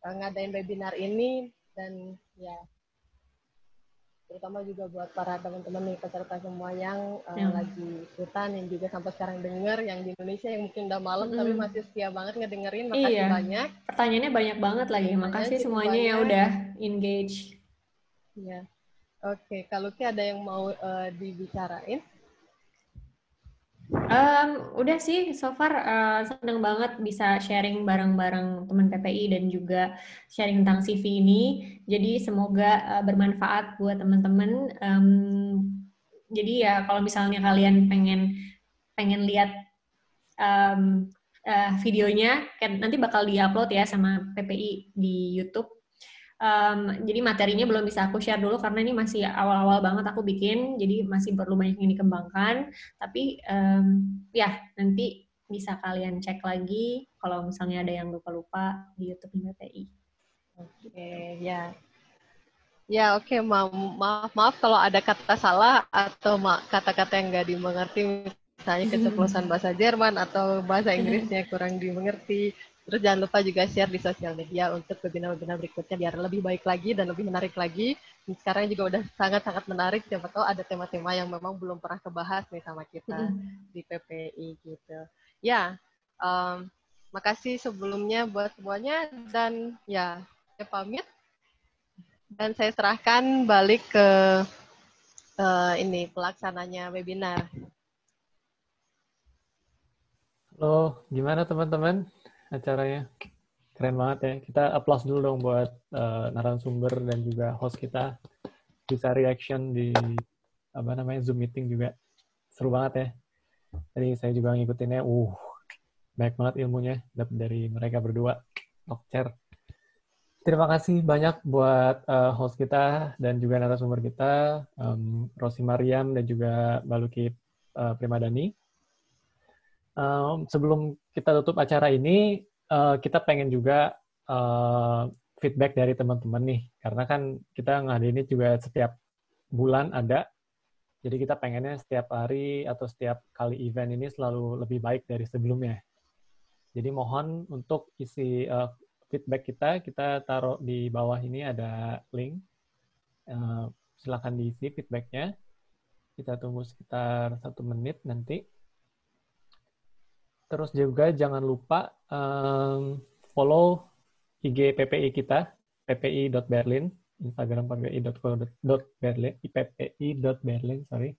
uh, ngadain webinar ini dan ya terutama juga buat para teman-teman nih peserta semua yang uh, ya. lagi ikutan yang juga sampai sekarang denger yang di Indonesia yang mungkin udah malam mm. tapi masih setia banget ngedengerin makasih iya. banyak pertanyaannya banyak banget lagi makasih semuanya ya udah engage ya oke okay. kalau ada yang mau uh, dibicarain Um, udah sih, so far uh, seneng banget bisa sharing bareng-bareng teman PPI dan juga sharing tentang CV ini. Jadi semoga uh, bermanfaat buat teman-teman. Um, jadi ya kalau misalnya kalian pengen pengen lihat um, uh, videonya, kan nanti bakal diupload ya sama PPI di YouTube. Um, jadi materinya belum bisa aku share dulu karena ini masih awal-awal banget aku bikin, jadi masih perlu banyak yang dikembangkan. Tapi um, ya nanti bisa kalian cek lagi kalau misalnya ada yang lupa-lupa di YouTube PPI. Oke, okay, ya. Ya, oke, okay. maaf, maaf, maaf kalau ada kata salah atau kata-kata yang nggak dimengerti, misalnya keceplosan bahasa Jerman atau bahasa Inggrisnya kurang dimengerti. Terus jangan lupa juga share di sosial media untuk webinar-webinar berikutnya biar lebih baik lagi dan lebih menarik lagi. Dan sekarang juga udah sangat-sangat menarik. Siapa tahu ada tema-tema yang memang belum pernah kebahas nih sama kita di PPI gitu. Ya, um, makasih sebelumnya buat semuanya dan ya saya pamit dan saya serahkan balik ke uh, ini pelaksananya webinar. Halo, gimana teman-teman? Acaranya. Keren banget ya. Kita applause dulu dong buat uh, narasumber dan juga host kita. Bisa reaction di apa namanya Zoom meeting juga. Seru banget ya. Jadi saya juga ngikutinnya. Uh, banyak banget ilmunya dari mereka berdua. Talk Terima kasih banyak buat uh, host kita dan juga narasumber kita, um, Rosi Mariam dan juga Baluki uh, Primadani. Um, sebelum kita tutup acara ini, uh, kita pengen juga uh, feedback dari teman-teman nih, karena kan kita ngadain ini juga setiap bulan ada, jadi kita pengennya setiap hari atau setiap kali event ini selalu lebih baik dari sebelumnya. Jadi mohon untuk isi uh, feedback kita, kita taruh di bawah ini ada link. Uh, silahkan diisi feedbacknya. Kita tunggu sekitar satu menit nanti. Terus juga jangan lupa um, follow IG PPI kita, ppi.berlin, Instagram ppi.berlin, ppi.berlin, sorry.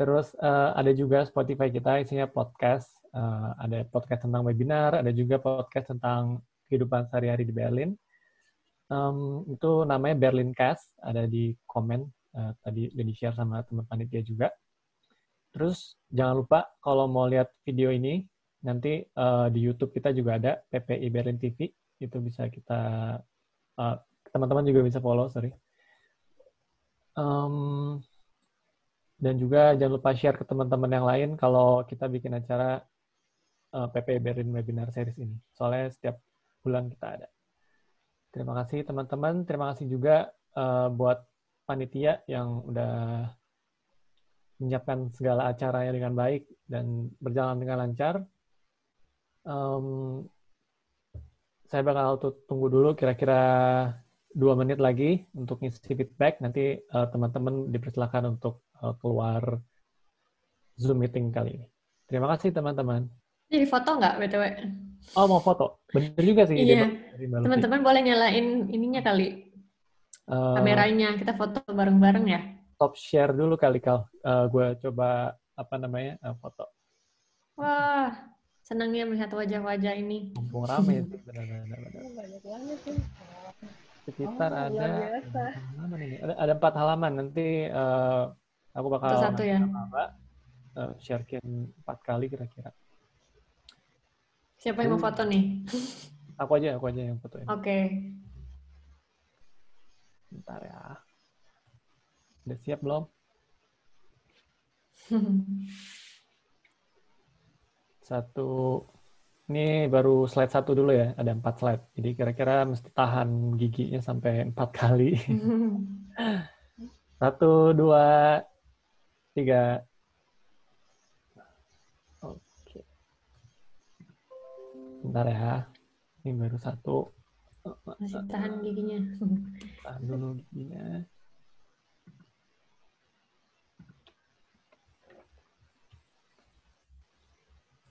Terus uh, ada juga Spotify kita, isinya podcast. Uh, ada podcast tentang webinar, ada juga podcast tentang kehidupan sehari-hari di Berlin. Um, itu namanya Berlin Cast, ada di komen. Uh, tadi udah di-share sama teman panitia juga. Terus jangan lupa kalau mau lihat video ini, nanti uh, di YouTube kita juga ada PPI Berlin TV itu bisa kita teman teman-teman juga bisa follow sorry. Um, dan juga jangan lupa share ke teman-teman yang lain kalau kita bikin acara uh, PPI Berlin Webinar Series ini. Soalnya setiap bulan kita ada. Terima kasih teman-teman. Terima kasih juga uh, buat panitia yang udah menyiapkan segala acaranya dengan baik dan berjalan dengan lancar um, saya bakal tunggu dulu kira-kira dua menit lagi untuk ngisi feedback. Nanti uh, teman-teman dipersilakan untuk uh, keluar Zoom meeting kali ini. Terima kasih teman-teman. Jadi foto nggak BTW? Oh mau foto? Bener juga sih. Iya. Teman-teman boleh nyalain ininya kali. Uh, Kameranya. Kita foto bareng-bareng ya. Top share dulu kali Kal. Uh, gue coba apa namanya uh, foto. Wah, senangnya melihat wajah-wajah ini. Mumpung rame sih, benar-benar. Banyak banget sih. Sekitar oh, ada, halaman ini. ada ada empat halaman. Nanti uh, aku bakal satu ya. Mbak, uh, sharekin empat kali kira-kira. Siapa yang mau foto nih? Aku aja, aku aja yang fotoin. Oke. Okay. Bentar ya. Udah siap belum? Satu. Ini baru slide satu dulu ya. Ada empat slide. Jadi kira-kira mesti tahan giginya sampai empat kali. Satu, dua, tiga. Oke. Bentar ya. Ini baru satu. Masih tahan giginya. Tahan dulu giginya.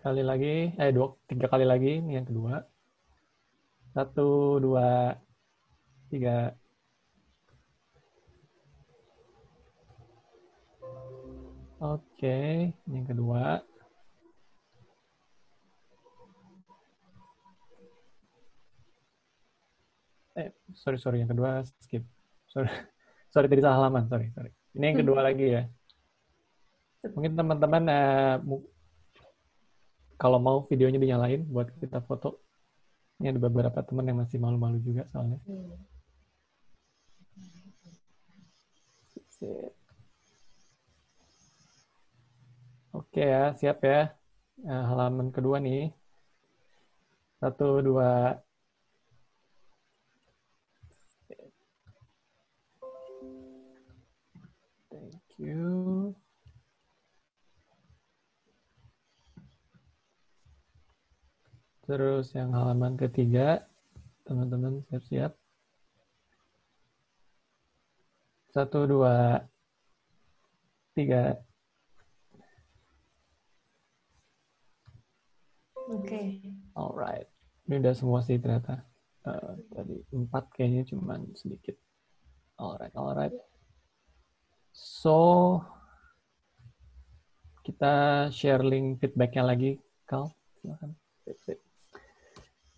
Sekali lagi, eh dua, tiga kali lagi, ini yang kedua. Satu, dua, tiga. Oke, ini yang kedua. Eh, sorry, sorry, yang kedua skip. Sorry, sorry tadi salah halaman, sorry, sorry. Ini yang kedua lagi ya. Mungkin teman-teman mu- kalau mau videonya dinyalain buat kita foto. Ini ada beberapa teman yang masih malu-malu juga soalnya. Sip. Oke ya, siap ya. Nah, halaman kedua nih. Satu, dua. Thank you. Terus yang halaman ketiga, teman-teman siap-siap. Satu, dua, tiga. Oke. Alright. Ini udah semua sih ternyata. Eh, tadi empat kayaknya cuman sedikit. Alright, alright. So, kita share link feedbacknya lagi, Kal. Silakan. Sip, sip.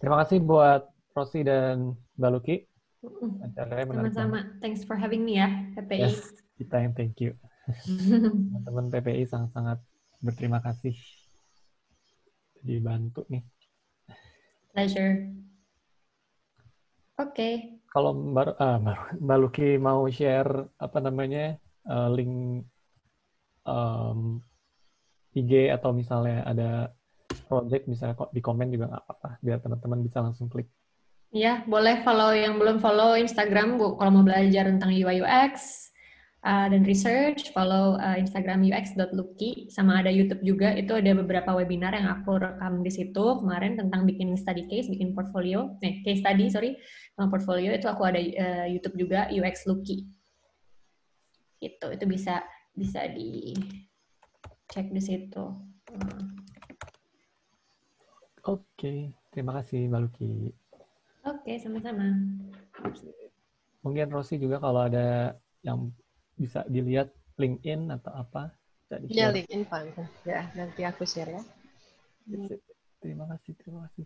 Terima kasih buat Rosi dan Mbak Luki. Sama-sama. Thanks for having me ya, PPI. Yes, kita yang thank you. Teman-teman PPI sangat-sangat berterima kasih. Dibantu nih. Pleasure. Oke. Kalau Mbak, ah, Mbak- Mbak Luki mau share apa namanya eh, link em, IG atau misalnya ada project kok di komen juga nggak apa-apa biar teman-teman bisa langsung klik. Ya, boleh follow yang belum follow Instagram Bu kalau mau belajar tentang UI UX uh, dan research, follow uh, Instagram ux.lucky sama ada YouTube juga. Itu ada beberapa webinar yang aku rekam di situ kemarin tentang bikin study case, bikin portfolio, eh case study sorry, sama portfolio itu aku ada uh, YouTube juga UX Lucky. Itu itu bisa bisa di cek di situ. Hmm. Oke, terima kasih Mbak Luki. Oke, sama-sama. Mungkin Rosi juga kalau ada yang bisa dilihat LinkedIn atau apa bisa Ya. LinkedIn fun. Ya, nanti aku share ya. Terima kasih, terima kasih.